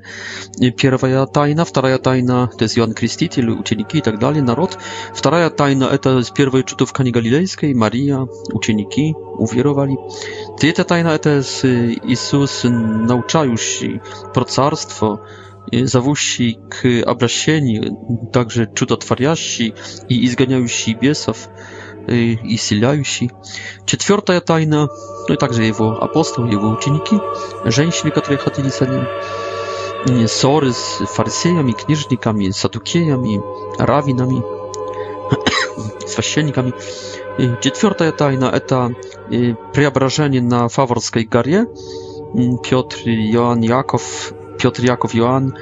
Speaker 1: pierwsza tajna, druga tajna, to jest Jan Chrzciciel, uczniki i tak dalej, naród. Druga tajna, to jest pierwsze czytówkanie galilejskiej, Maria, uczniki, uwierowali. Trzecia tajna, to jest y, Jezus nauczający pro carstwo, y, zawusi k obrazieniu, także czudotwariaści i izganiający biesów и исцеляющий. Четвертая тайна, ну и также его апостолы, его ученики, женщины, которые ходили за ним, и ссоры с фарисеями, книжниками, садукеями, равинами, священниками. И четвертая тайна – это преображение на Фаворской горе. Петр, Иоанн, Яков, Петр, Яков, Иоанн,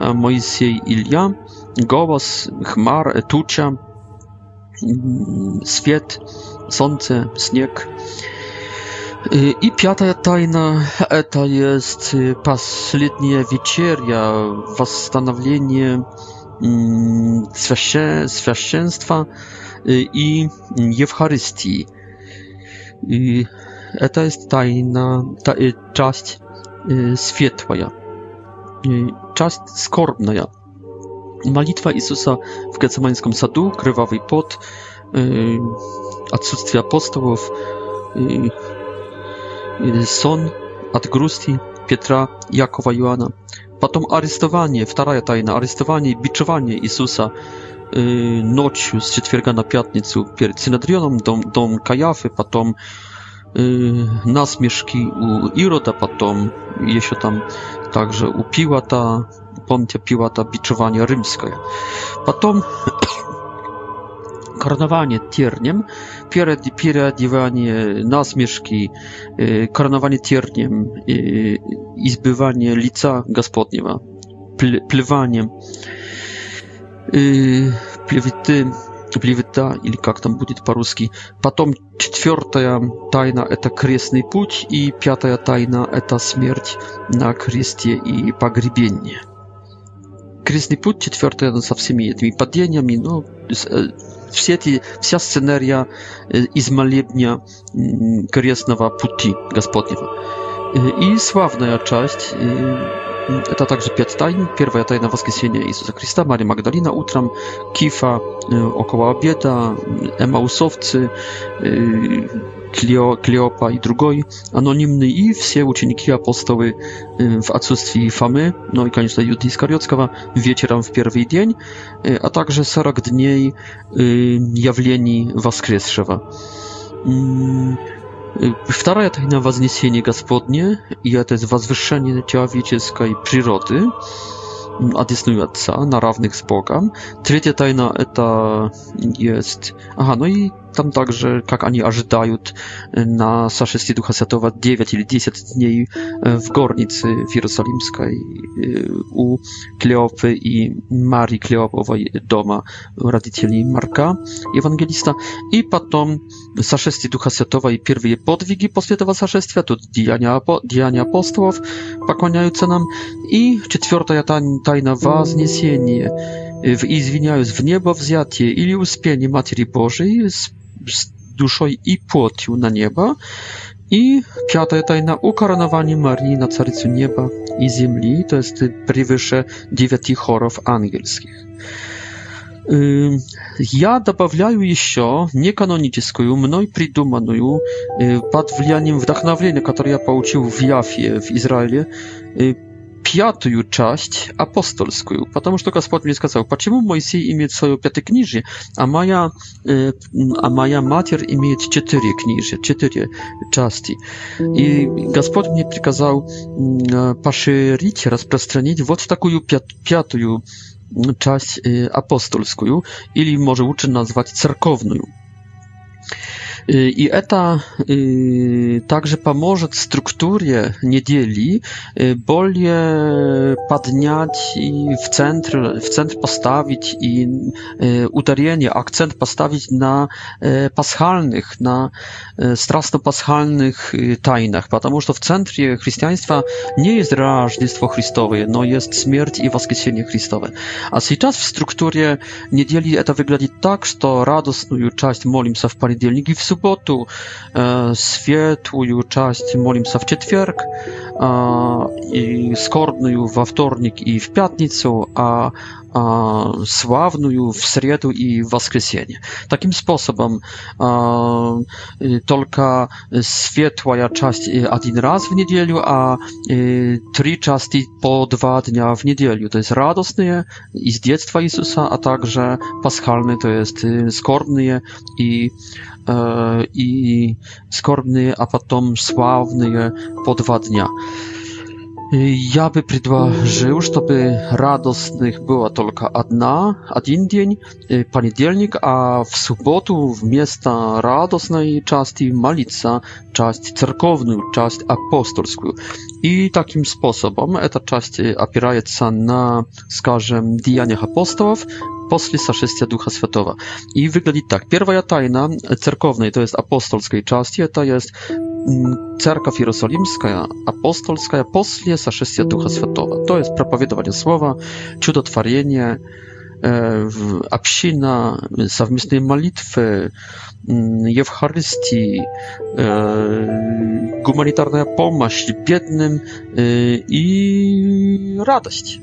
Speaker 1: Моисей, Илья, голос, хмар, туча, свет, солнце, снег. I piąta tajna to jest последняя wieczeria, восстановление священства i Евхаристии. I to jest tajna, ta, y, część y, światła, y, część skarbna. Malitwa Jezusa w Getsemańskim Sadu, krwawy pot, yy, odsutstwie apostołów, yy, yy, son od grusti Piotra, Jakowa, Joana. Potem aresztowanie, druga tajna, aresztowanie i biczowanie Jezusa yy, nocą z czwartka na piątnicę przed synodrionem, dom, dom Kajafy, potem yy, nasmieszki u Iroda, potem jeszcze tam także u Piłata, Понтия Пилата бичевание римское. Потом koronowanie tierniem, pieradiewanie nasmieszki, koronowanie tierniem i zbywanie lica gospodniego, pływaniem, plewity, плевета, или как там будет по-русски. Потом четвертая тайна – это крестный путь, и пятая тайна – это смерть на кресте и погребение крестный путь четвертый со всеми этими падениями, ну, все эти, вся сценария из молебня крестного пути Господнего. И славная часть, это также пять тайн. Первая тайна воскресения Иисуса Христа, Мария Магдалина утром, Кифа около обеда, Эмаусовцы, Клео, Клеопа и другой, анонимный, и все ученики-апостолы в отсутствии Фомы, ну и, конечно, Юды Искариотского, вечером в первый день, а также 40 дней явлений воскресшего. Вторая тайна Вознесения Господне, и это возвышение человеческой природы, одесную Отца на равных с Богом. Третья тайна это есть... Ага, ну и tam także, jak oni aż dają y, na Saszestie Ducha Światowa 9 czy 10 dni y, w gornicy w Jerozolimskiej y, u Kleopy i Marii Kleopowej doma radycieli Marka, ewangelista. I potem Saszestie Ducha Światowa i pierwsze podwigi poświętego Saszestwia, to dziania, po, dziania apostołów pokłaniające nam. I czwarta tajna wazniesienie w izwiniając w niebo wzjatie i uspienie Matki Bożej z duszą i płotił na niebo. I piąta tajna, ukoronowanie Marii na Carycu Nieba i Ziemi, to jest przewyższe dziewięć chorów angielskich. Ja dopowiadam jeszcze niekanoniczną, mną przydumaną, y, pod wlianiem wdachnawienia, które ja pouczył w Jafie w Izraelu, y, пятую часть апостольскую, потому что Господь мне сказал, почему Моисей имеет свое пятикнижие, а моя, э, а моя матерь имеет четыре книжия, четыре части. И Господь мне приказал э, поширить, распространить вот такую пят, пятую часть э, апостольскую, или, может, лучше назвать церковную. I eta y, także pomoże strukturie niedzieli y, bolje padniać i w centr, w centr postawić i y, utarienie, akcent postawić na paschalnych, na strasno-paschalnych tajnach. Ponieważ w centrum chrześcijaństwa nie jest rażdżystwo chrystowe, no jest śmierć i woskiesienie chrystowe. A teraz w strukturie niedzieli to wygląda tak, że radosną część modlimy się w poniedziałek i субботу, светлую часть молимся в четверг, и скорбную во вторник и в пятницу, а славную в среду и воскресенье. Таким способом только светлая часть один раз в неделю, а три части по два дня в неделю. То есть радостные из детства Иисуса, а также пасхальные, то есть скорбные и E, i skorbny, a potem sławny po dwa dnia. Ja by prydła żył, żeby radosnych była tylko jedna, jeden y, dzień, poniedziałek, a w sobotę w miasta radosnej części malica, część cerkowną, część apostolską. I takim sposobem ta część opiera się na, skażem dianiach apostołów, после сошествия Духа Святого. И выглядит так. Первая тайна церковной, то есть апостольской части, это есть Церковь Иерусалимская, апостольская, после сошествия Духа Святого. То есть проповедование Слова, чудотворение, община, совместные молитвы, Евхаристии, гуманитарная помощь бедным и радость.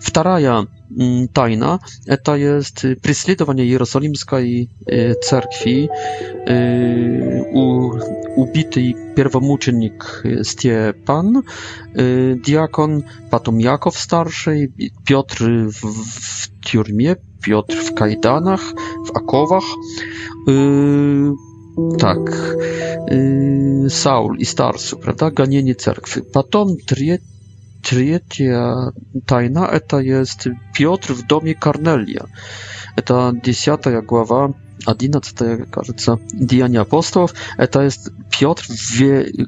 Speaker 1: Вторая tajna, to jest prześladowanie Jerozolimskiej cerkwi, ubity pierwomuczennik Stiepan, diakon, potem Jakow starszy, Piotr w, w tiurmie, Piotr w kajdanach, w akowach, tak, Saul i Starsu, prawda, ganienie cerkwy. Potem trzeci третья тайна – это есть Петр в доме Корнелия. Это десятая глава 11, кажется, Деяния апостолов. Это есть Петр,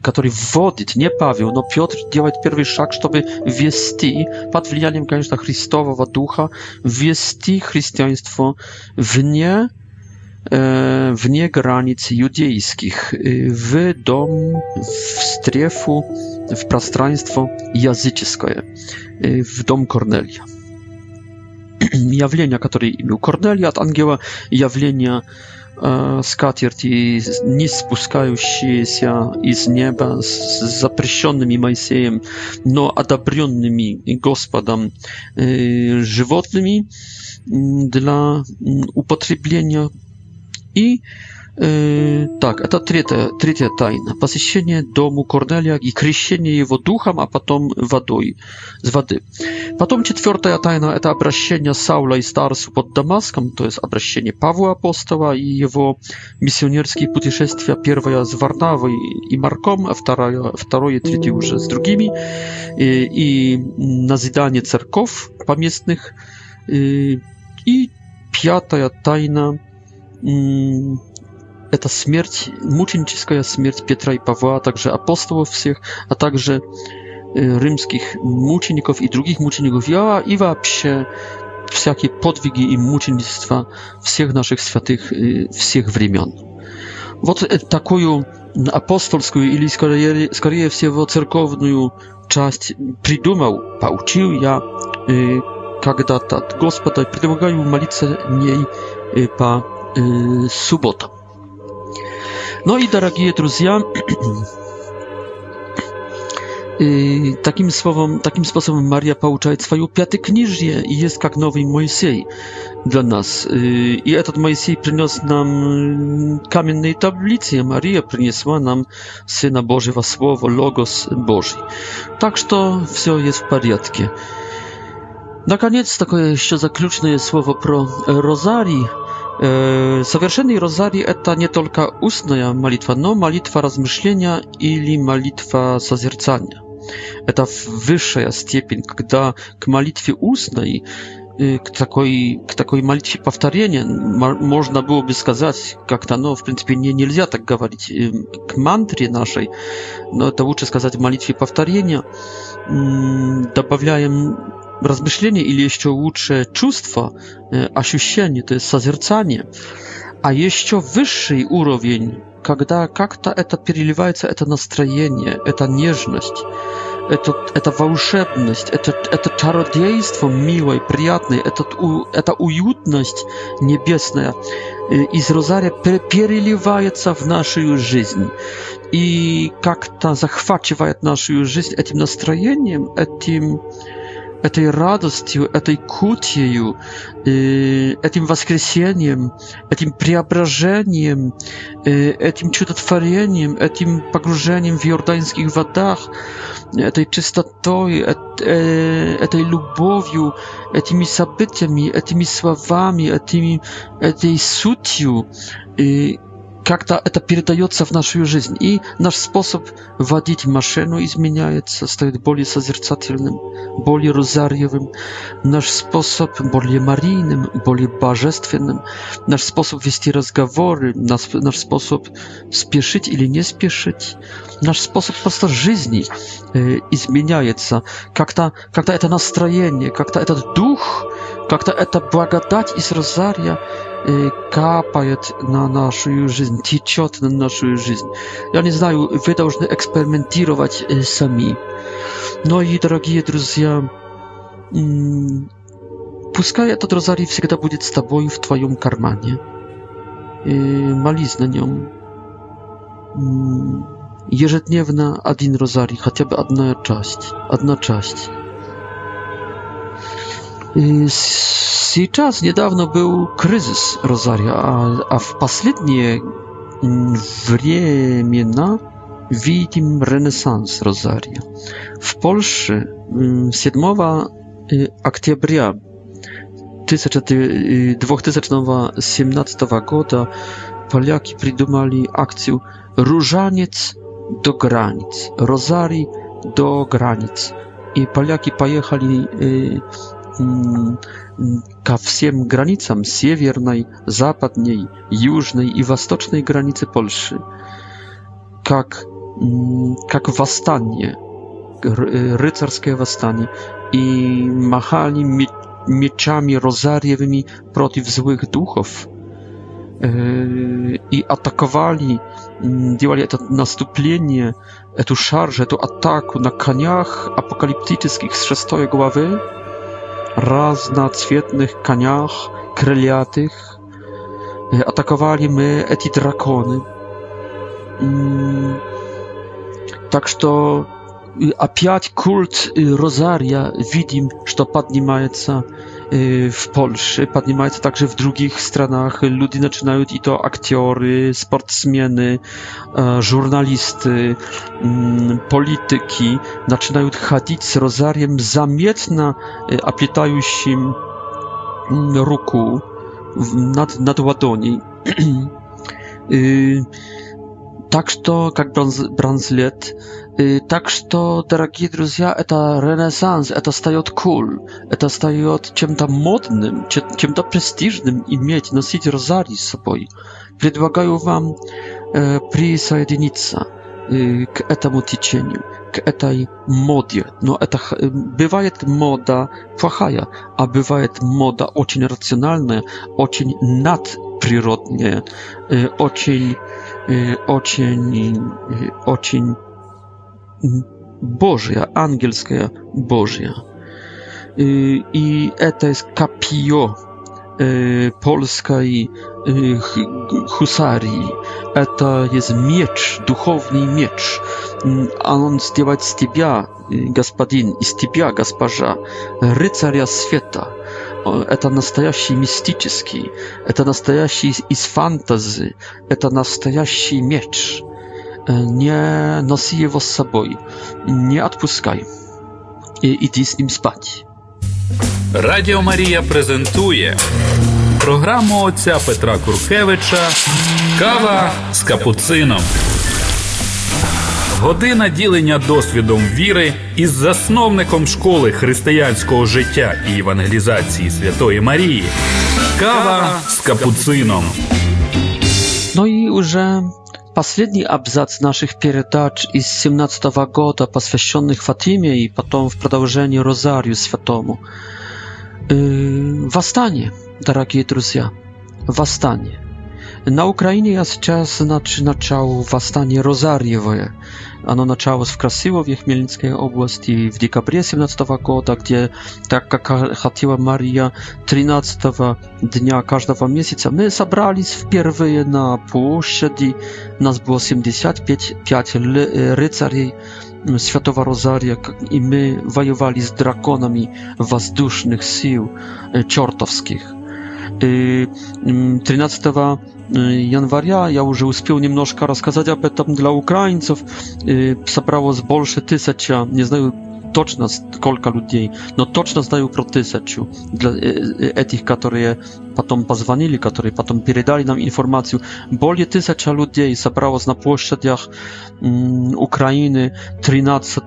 Speaker 1: который вводит, не Павел, но Петр делает первый шаг, чтобы ввести, под влиянием, конечно, Христового Духа, ввести христианство вне E, wnie granic judejskich, y, w dom, w strefu, w prostranstwo jazyckie, y, w dom Kornelia. Jawlenia, które imił Kornelia od angiela, jawlenia e, z katierti, nie spuskające się z nieba, z zaprysionymi Majsejem, no adabrionymi gospodam y, żywotnymi dla upotrzebienia И э, так, это третья, третья тайна. Посещение дому Корнелия и крещение его духом, а потом водой, с воды. Потом четвертая тайна – это обращение Саула и Старсу под Дамаском, то есть обращение Павла Апостола и его миссионерские путешествия, первая с Варнавой и Марком, а вторая, второе и третье уже с другими, и, и назидание церков поместных, и, и пятая тайна – Это смерть, мученическая смерть Петра и Павла, а также апостолов всех, а также римских мучеников и других мучеников Иоанна и вообще всякие подвиги и мученичества всех наших святых всех времен. Вот такую апостольскую или скорее, скорее всего церковную часть придумал, получил я когда-то от Господа и предлагаю молиться ней по э, суббота. Ну и, дорогие друзья, И таким, словом, таким способом Maria получает свое пятикнижье и есть как новый Моисей для нас. И этот Моисей принес нам каменные таблицы, а Мария принесла нам Сына Божьего Слова, Логос Божий. Так что все есть в порядке. Наконец, такое еще заключное слово про розарий. Совершенный розарий – это не только устная молитва, но молитва размышления или молитва созерцания. Это высшая степень, когда к молитве устной, к такой, к такой молитве повторения, можно было бы сказать как-то, но в принципе не, нельзя так говорить, к мантре нашей, но это лучше сказать молитве повторения, добавляем Размышление или еще лучше чувство, ощущение, то есть созерцание. А еще высший уровень, когда как-то это переливается, это настроение, это нежность, это, это волшебность, это, это чародейство милой, приятной, это, это уютность небесная из розария переливается в нашу жизнь и как-то захватывает нашу жизнь этим настроением, этим этой радостью, этой кутью, этим воскресением, этим преображением, этим чудотворением, этим погружением в иорданских водах, этой чистотой, этой любовью, этими событиями, этими словами, этими, этой сутью. Как-то это передается в нашу жизнь, и наш способ водить машину изменяется, стает более созерцательным, более розарьевым, наш способ более марийным, более божественным, наш способ вести разговоры, наш, наш способ спешить или не спешить, наш способ просто жизни э, изменяется, как-то как это настроение, как-то этот дух, как-то эта благодать из розария капает на нашу жизнь, течет на нашу жизнь. Я не знаю, вы должны экспериментировать сами. Но и, дорогие друзья, пускай этот розарий всегда будет с тобой в твоем кармане. Молись на нем. Ежедневно один розарий, хотя бы одна часть. Одна часть. Сейчас недавно был кризис Розария, а, а в последние времена видим ренессанс Розария. В Польше 7 октября 2017 года Polacy przydumali akcję Różaniec do granic, Rosarii do granic. I Polacy pojechali ко всем границам северной, западной, южной и восточной границы Польши, как, как восстание, рыцарское восстание, и махали мечами розарьевыми против злых духов, и атаковали, делали это наступление, эту шаржу, эту атаку на конях апокалиптических с шестой главы, разноцветных конях, крылятых, атаковали мы эти драконы. Так что опять культ Розария видим, что поднимается. Y, w Polsce, podnimają także w drugich странах. Ludzie zaczynają i to aktory, sportsmeny, e, żurnalisty, mm, polityki, zaczynają chodzić z rozariem zamietna, opietają e, się mm, ruku nad, nad ładoni. Так что, как бранзлет, Так что, дорогие друзья, это ренессанс, это стает cool, это стает чем-то модным, чем-то престижным иметь, носить розарий с собой. Предлагаю вам э, присоединиться э, к этому течению, к этой моде. Но это э, бывает мода плохая, а бывает мода очень рациональная, очень надприродная, э, очень, э, очень, э, очень Bożja, angielska Bożja. I eta jest kapio, polskiej husarii. Это есть меч, духовный меч. Он сделает с тебя, господин, из тебя, госпожа, рыцаря света. Это настоящий мистический, это настоящий из фантазии, это настоящий меч. Nie nosi jego z sobą, nie odpuszczaj i idź z nim spać.
Speaker 2: Радіо Марія презентує програму отця Петра Куркевича Кава з капуцином. Година ділення досвідом віри із засновником школи християнського життя і евангелізації Святої Марії. Кава з капуцином.
Speaker 1: Ну и уже Последний абзац наших передач из 17 -го года, посвященных Фатиме и потом в продолжении Розарию Святому. Э, восстание, дорогие друзья, восстание. На Украине я сейчас нач начал восстание Розарьевое. Оно началось в Красилове, Хмельницкой области в декабре 17 года, где, так как хотела Мария, 13 дня каждого месяца мы собрались впервые на площади. Нас было 75 рыцарей Świętego Rozaria i my wojowali z drakonami wozduszonych sił czortowskich. 13 января я уже успел немножко рассказать об этом для украинцев. Собралось больше тысяча, не знаю, точно сколько людей, но точно знаю про тысячу для этих, которые потом позвонили, которые потом передали нам информацию. Более тысяча людей собралось на площадях Украины 13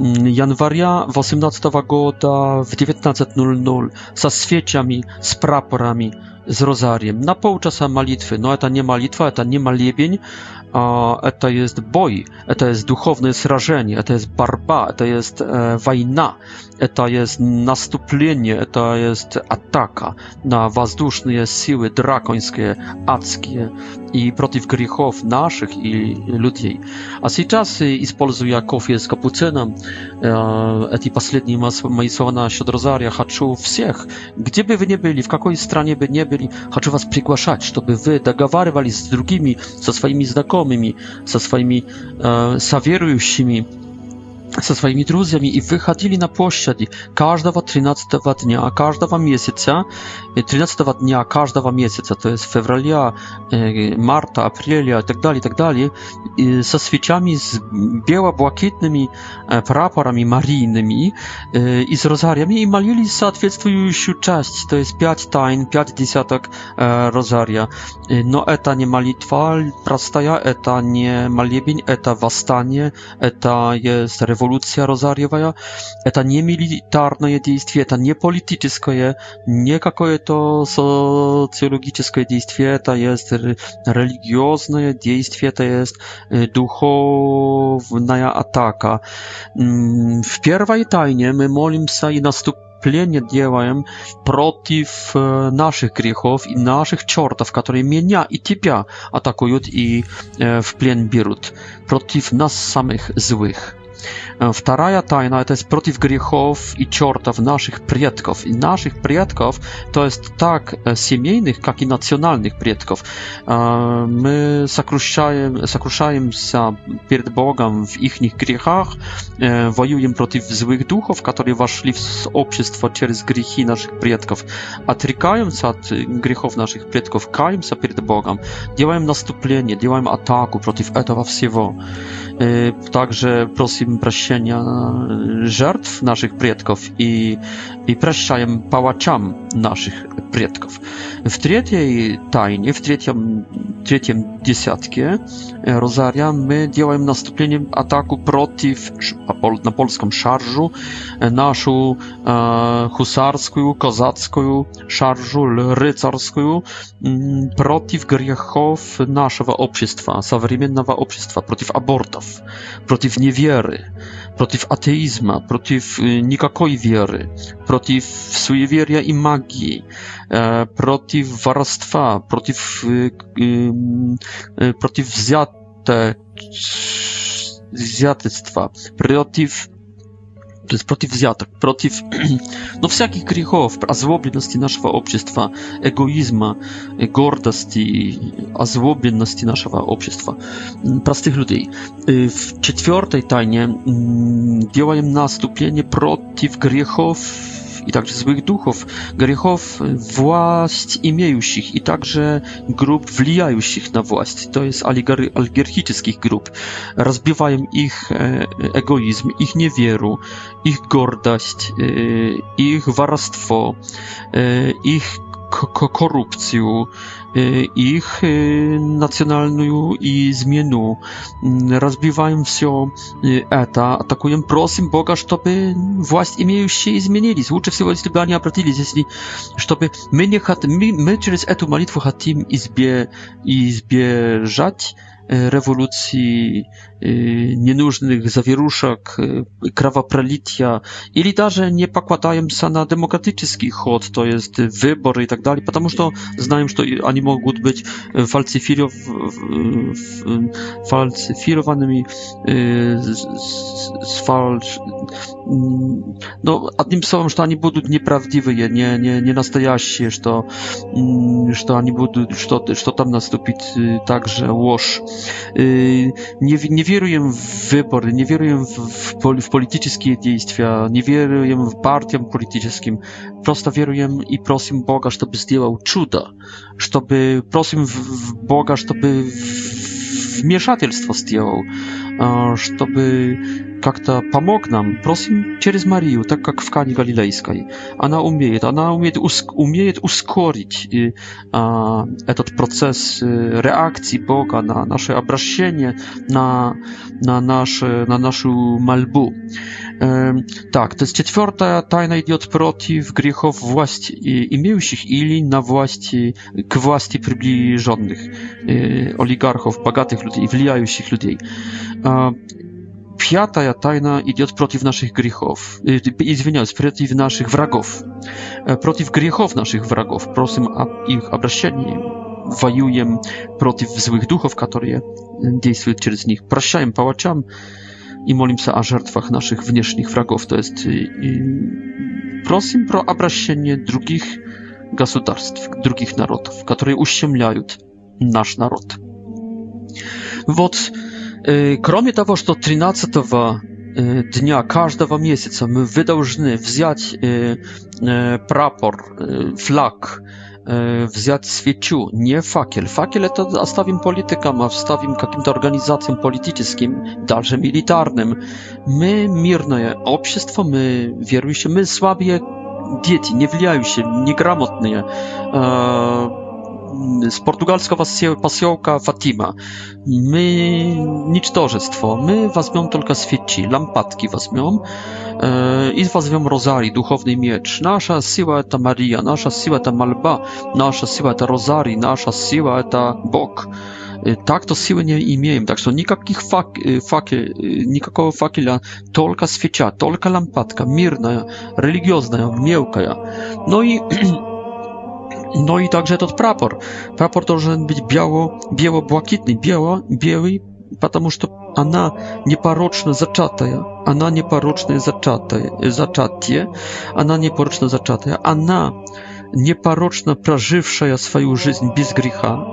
Speaker 1: января 18 года в 19.00 со свечами, с прапорами, с розарием на полчаса молитвы. Но это не молитва, это не молебень, это есть бой, это есть духовное сражение, это есть борьба, это есть война, это есть наступление, это есть атака на воздушные силы драконские, адские, и против грехов наших и людей. А сейчас, используя кофе с капуцином, эти последние мои слова насчет Розария, хочу всех, где бы вы ни были, в какой стране бы ни были, хочу вас приглашать, чтобы вы договаривались с другими, со своими знакомыми, со своими э, соверующими, со своими друзьями и выходили на площади каждого 13 дня, каждого месяца, 13 дня каждого месяца, то есть февраля, марта, апреля и так далее, и так далее, и со свечами с бело-блакитными прапорами марийными и с розариями и молились соответствующую часть, то есть пять тайн, пять десяток розария. Но это не молитва простая, это не молебень, это восстание, это есть революция, rewolucja rozariowa, to nie militarne jedynstwie, to nie polityczne, nie jakieś to socjologiczne dziejstwie, to jest religijne dziejstwie, to jest y, duchowna ataka. Mm, w pierwszej tajnie my molimy się i nastup Плене делаем против наших грехов и наших чертов, которые меня и тебя атакуют и в плен берут, против нас самых злых. Вторая тайна – это есть против грехов и чертов наших предков. И наших предков, то есть так семейных, как и национальных предков. Мы сокрушаем, сокрушаемся перед Богом в их грехах, воюем против злых духов, которые вошли в общество через грехи наших предков, отрекаемся от грехов наших предков, каемся перед Богом, делаем наступление, делаем атаку против этого всего. Также просим im prosienia e, żartw naszych przodków i i praszczajem pałaciam naszych przodków. W trzeciej tajnie, w trzecim trzecim dziesiątkie rozaria my działamy nastąpieniem ataku przeciw na polską szarżu e, naszą e, husarską, kozacką szarżu rycerską mm, przeciw grzechów naszego społeczeństwa, współczesnego społeczeństwa, przeciw abortów, przeciw niewiery protiv ateizma, protiv nikakoj vjere, protiv sujevjerja i magije, protiv varstva, protiv, protiv zjate, zjatectva, protiv то есть против взяток, против ну, всяких грехов, озлобленности нашего общества, эгоизма, гордости, озлобленности нашего общества, простых людей. В четвертой тайне делаем наступление против грехов i także złych duchów, grzechów, właść imiejących i także grup wlijaющих na właść. To jest oligarchicznych grup. Rozbiwają ich e, egoizm, ich niewieru, ich гордость, e, ich warstwo, e, ich korupcję, Y, ich y, nacjonalną i zmianę. Mm, rozbiwają się y, eta, atakują, prosim Boga, żeby władz imiejący zmienili. Lepiej wszystko, jeśli by oni obratili, jeśli, żeby my nie chat, my, my przez tę modlitwę chcemy izbie, izbieżać rewolucji, ненужных завирушек, кровопролития, или даже не покладаемся на демократический ход, то есть выборы и так далее, потому что знаем, что они могут быть фальсифиров... фальсифированными, с фальш... ну, одним словом, что они будут неправдивые, не, не, не настоящие, что, что они будут, что, что там наступит также ложь. Не, не wierzę w wybory, nie wierzę w, w, w polityczne działania, nie wierzę w partiom politycznym. Prosto wierzę i prosim Boga, żeby zdjęłał cuda, żeby prosim w, w Boga, żeby wmieszatelstwo zdjęło чтобы как-то помог нам, просим через Марию, так как в Кане Галилейской. Она умеет, она умеет, уск, умеет ускорить и, а, этот процесс реакции Бога на наше обращение, на, на, наше, на нашу мольбу. Э, так, то есть четвертая тайна идет против грехов власти имеющих или на власти, к власти приближенных э, олигархов, богатых людей, влияющих людей. Э, a piątaja tajna idzie przeciw naszych grzechów, y, izwiniając, przeciw naszych wrogów, e, przeciw grzechów naszych wrogów, prosim o ich obraszenie, wajujem przeciw złych duchów, które działają przez nich, prosiam pałaczam i molim się o naszych wewnętrznych wrogów, to jest y, prosim pro obraszenie drugich государств, других народов, которые ущемляют наш народ. Вот. Вот. Кроме того, что 13 дня каждого месяца мы, вы должны взять прапор, флаг, взять свечу, не факел. Факел это оставим политикам, оставим каким-то организациям политическим, даже милитарным. Мы мирное общество, мы верующие, мы слабые дети, не влияющие, неграмотные z portugalska pasiołka Fatima. My nicztożestwo, my wazmią tylko świeci, lampadki wazmią e, i wazmią rozari, duchowny miecz. Nasza siła to Maria, nasza siła to malba, nasza siła to rozari, nasza siła to Bóg. E, tak to siły nie имеем, так что никаких фак, факел, никакого факеля, только свеча, только лампадка, мирная, религиозная, мелкая. Ну и no i także ten prapor. Прапор должен być biało, biało-błakitny, biało, biały, потому что она непорочно зачатая, она непорочное зачатое, зачатие, она непорочно зачатая, она непорочно прожившая свою жизнь без греха,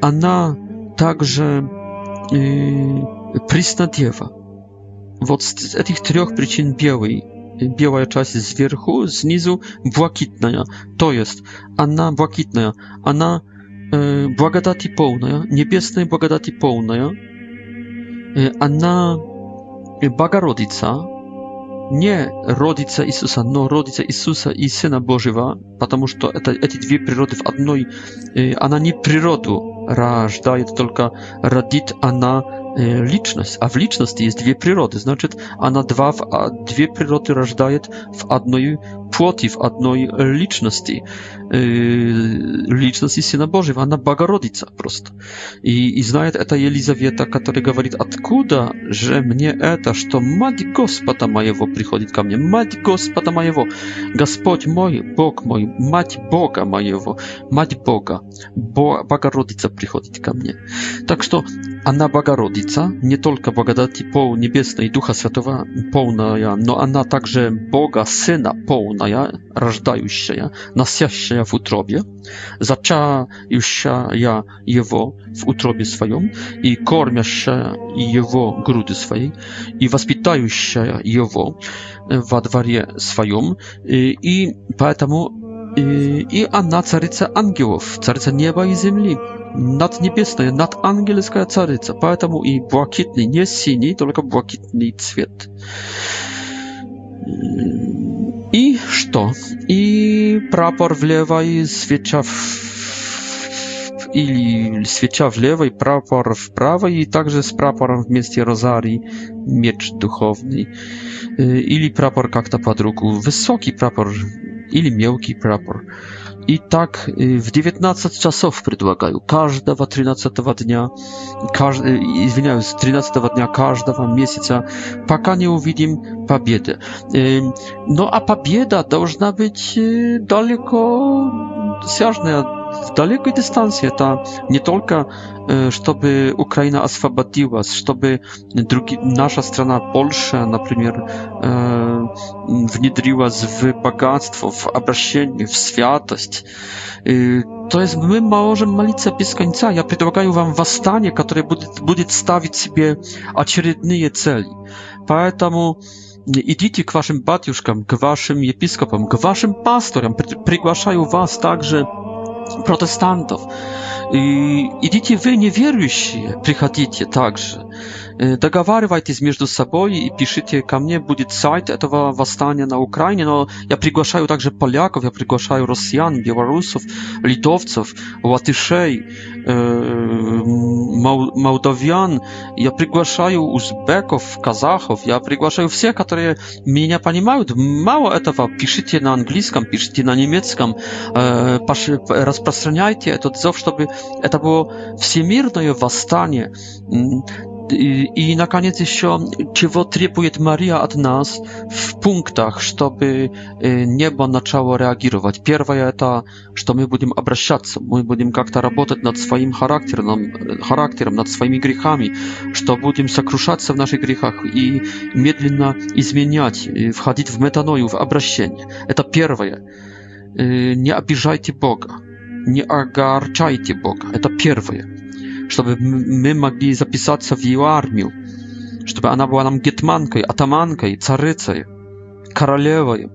Speaker 1: она также приснодева. Вот с этих трех причин белый – biała część z wierchu, z nizu błakitna. To jest Anna błakitna, Anna e, błagadati pełna, niebiesnej błagadati pełna, e, Anna Bogorodica, nie rodzica Jezusa, no rodzica Jezusa i Syna Bożego, ponieważ to te, te dwie przyrody w jednej, e, ona nie przyrodu рождает только, родит она личность, а в личности есть две природы, значит, она два в, две природы рождает в одной плоти, в одной личности, личности Сына Божьего, она Богородица просто. И, и знает это Елизавета, которая говорит, откуда же мне это, что мать Господа моего приходит ко мне, мать Господа моего, Господь мой, Бог мой, мать Бога моего, мать Бога, Бо, Богородица, приходить ко мне. Так что она Богородица, не только благодати пол небесной Духа Святого полная, но она также Бога Сына полная, рождающая, носящая в утробе, зачающая Его в утробе своем и кормящая Его груди своей и воспитающая Его во дворе своем. И, и поэтому И, и она царица ангелов, царица неба и земли, наднебесная, надангельская царица, поэтому и блакитный, не синий, только блакитный цвет. И что? И прапор влево и свеча в... или свеча влево и прапор вправо, и также с прапором вместе розарий, меч духовный, или прапор как-то под руку, высокий прапор или мелкий прапор. И так в 19 часов предлагаю каждого 13 дня, кажд... извиняюсь, 13 дня каждого месяца, пока не увидим победы. Но а победа должна быть далеко сяжная w dalekiej dystancji, to nie tylko e, żeby Ukraina oswobodziła, żeby drugi, nasza strona Polsza, na przykład, e, wniedriła w bogactwo, w obraźnienie, w światość. E, to jest, my możemy malić się bez. Ja proponuję wam wastanie, które będzie, będzie stawić sobie acierydnyje celi. Поэтому, e, Idźcie k waszym batiuszkom, k waszym episkopom, k waszym pastorom. Przygłaszają was także, protestantów. И идите вы, неверующие, приходите также договаривайтесь между собой и пишите ко мне, будет сайт этого восстания на Украине, но я приглашаю также поляков, я приглашаю россиян, белорусов, литовцев, латышей, молдавян, я приглашаю узбеков, казахов, я приглашаю всех, которые меня понимают. Мало этого, пишите на английском, пишите на немецком, распространяйте этот зов, чтобы это было всемирное восстание i na koniec jeszcze, czego trzepuje Maria od nas w punktach, żeby y, niebo zaczęło reagować. Pierwsze to, że my będziemy obracać, my będziemy jak to nad swoim charakterem, nad swoimi grzechami, że będziemy zakruszać się w naszych grzechach i medlinna i zmieniać, y, wchodzić w metanoju, w obracanie. To pierwsze. Y, nie obijajcie Boga. Nie agarczajcie Boga. To pierwsze чтобы мы могли записаться в ее армию, чтобы она была нам гетманкой, атаманкой, царицей, королевой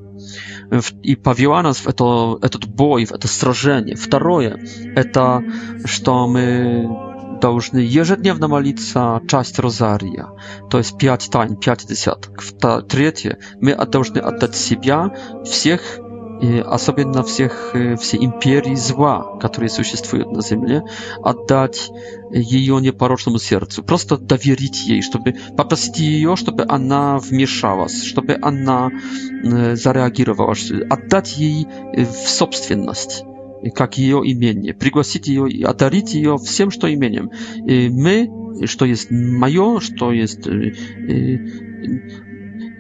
Speaker 1: и повела нас в это, этот бой, в это сражение. Второе – это что мы должны ежедневно молиться часть розария, то есть пять тайн, пять десятков. Третье – мы должны отдать себя всех особенно всех, все империи зла, которые существуют на земле, отдать ее непорочному сердцу, просто доверить ей, чтобы попросить ее, чтобы она вмешалась, чтобы она зареагировала, отдать ей в собственность как ее имение, пригласить ее и одарить ее всем, что имением. И мы, что есть мое, что есть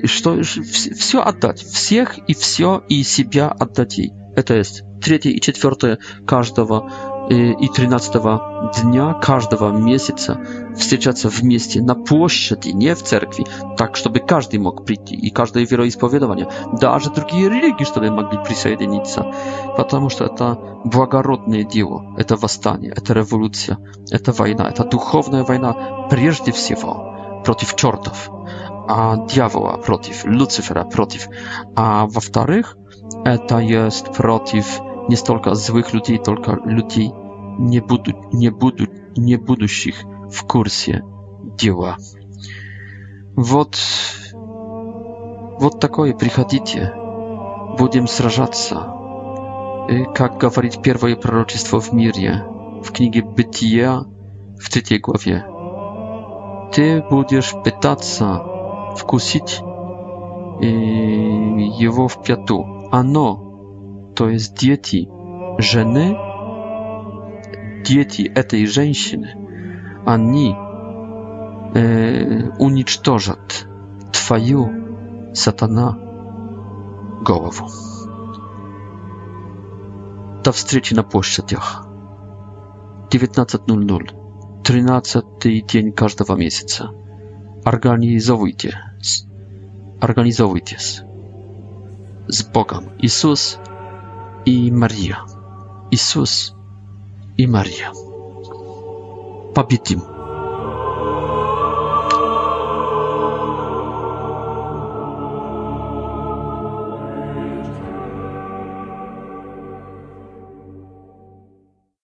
Speaker 1: что все отдать, всех и все и себя отдать ей. Это есть третье и четвертое каждого и тринадцатого дня каждого месяца встречаться вместе на площади, не в церкви, так, чтобы каждый мог прийти, и каждое вероисповедование, даже другие религии, чтобы могли присоединиться, потому что это благородное дело, это восстание, это революция, это война, это духовная война прежде всего против чертов diabła protiv, Lucyfera protiv, a во вторых это jest protiv nie stolka złych ludzi, tylko ludzi nie, budu, nie, budu, nie будущих w kursie dzieła. Вот, вот такое приходите, будем сражаться. Как говорит первое пророчество в мире в книге Бытия в третьей главе. Ты будешь пытаться вкусить и его в пяту. Оно, то есть дети жены, дети этой женщины, они э, уничтожат твою сатана голову. До встречи на площадях. 19.00. 13 день каждого месяца. Организовывайте. Организовывайтесь. С Богом. Иисус и Мария. Иисус и Мария. Победим.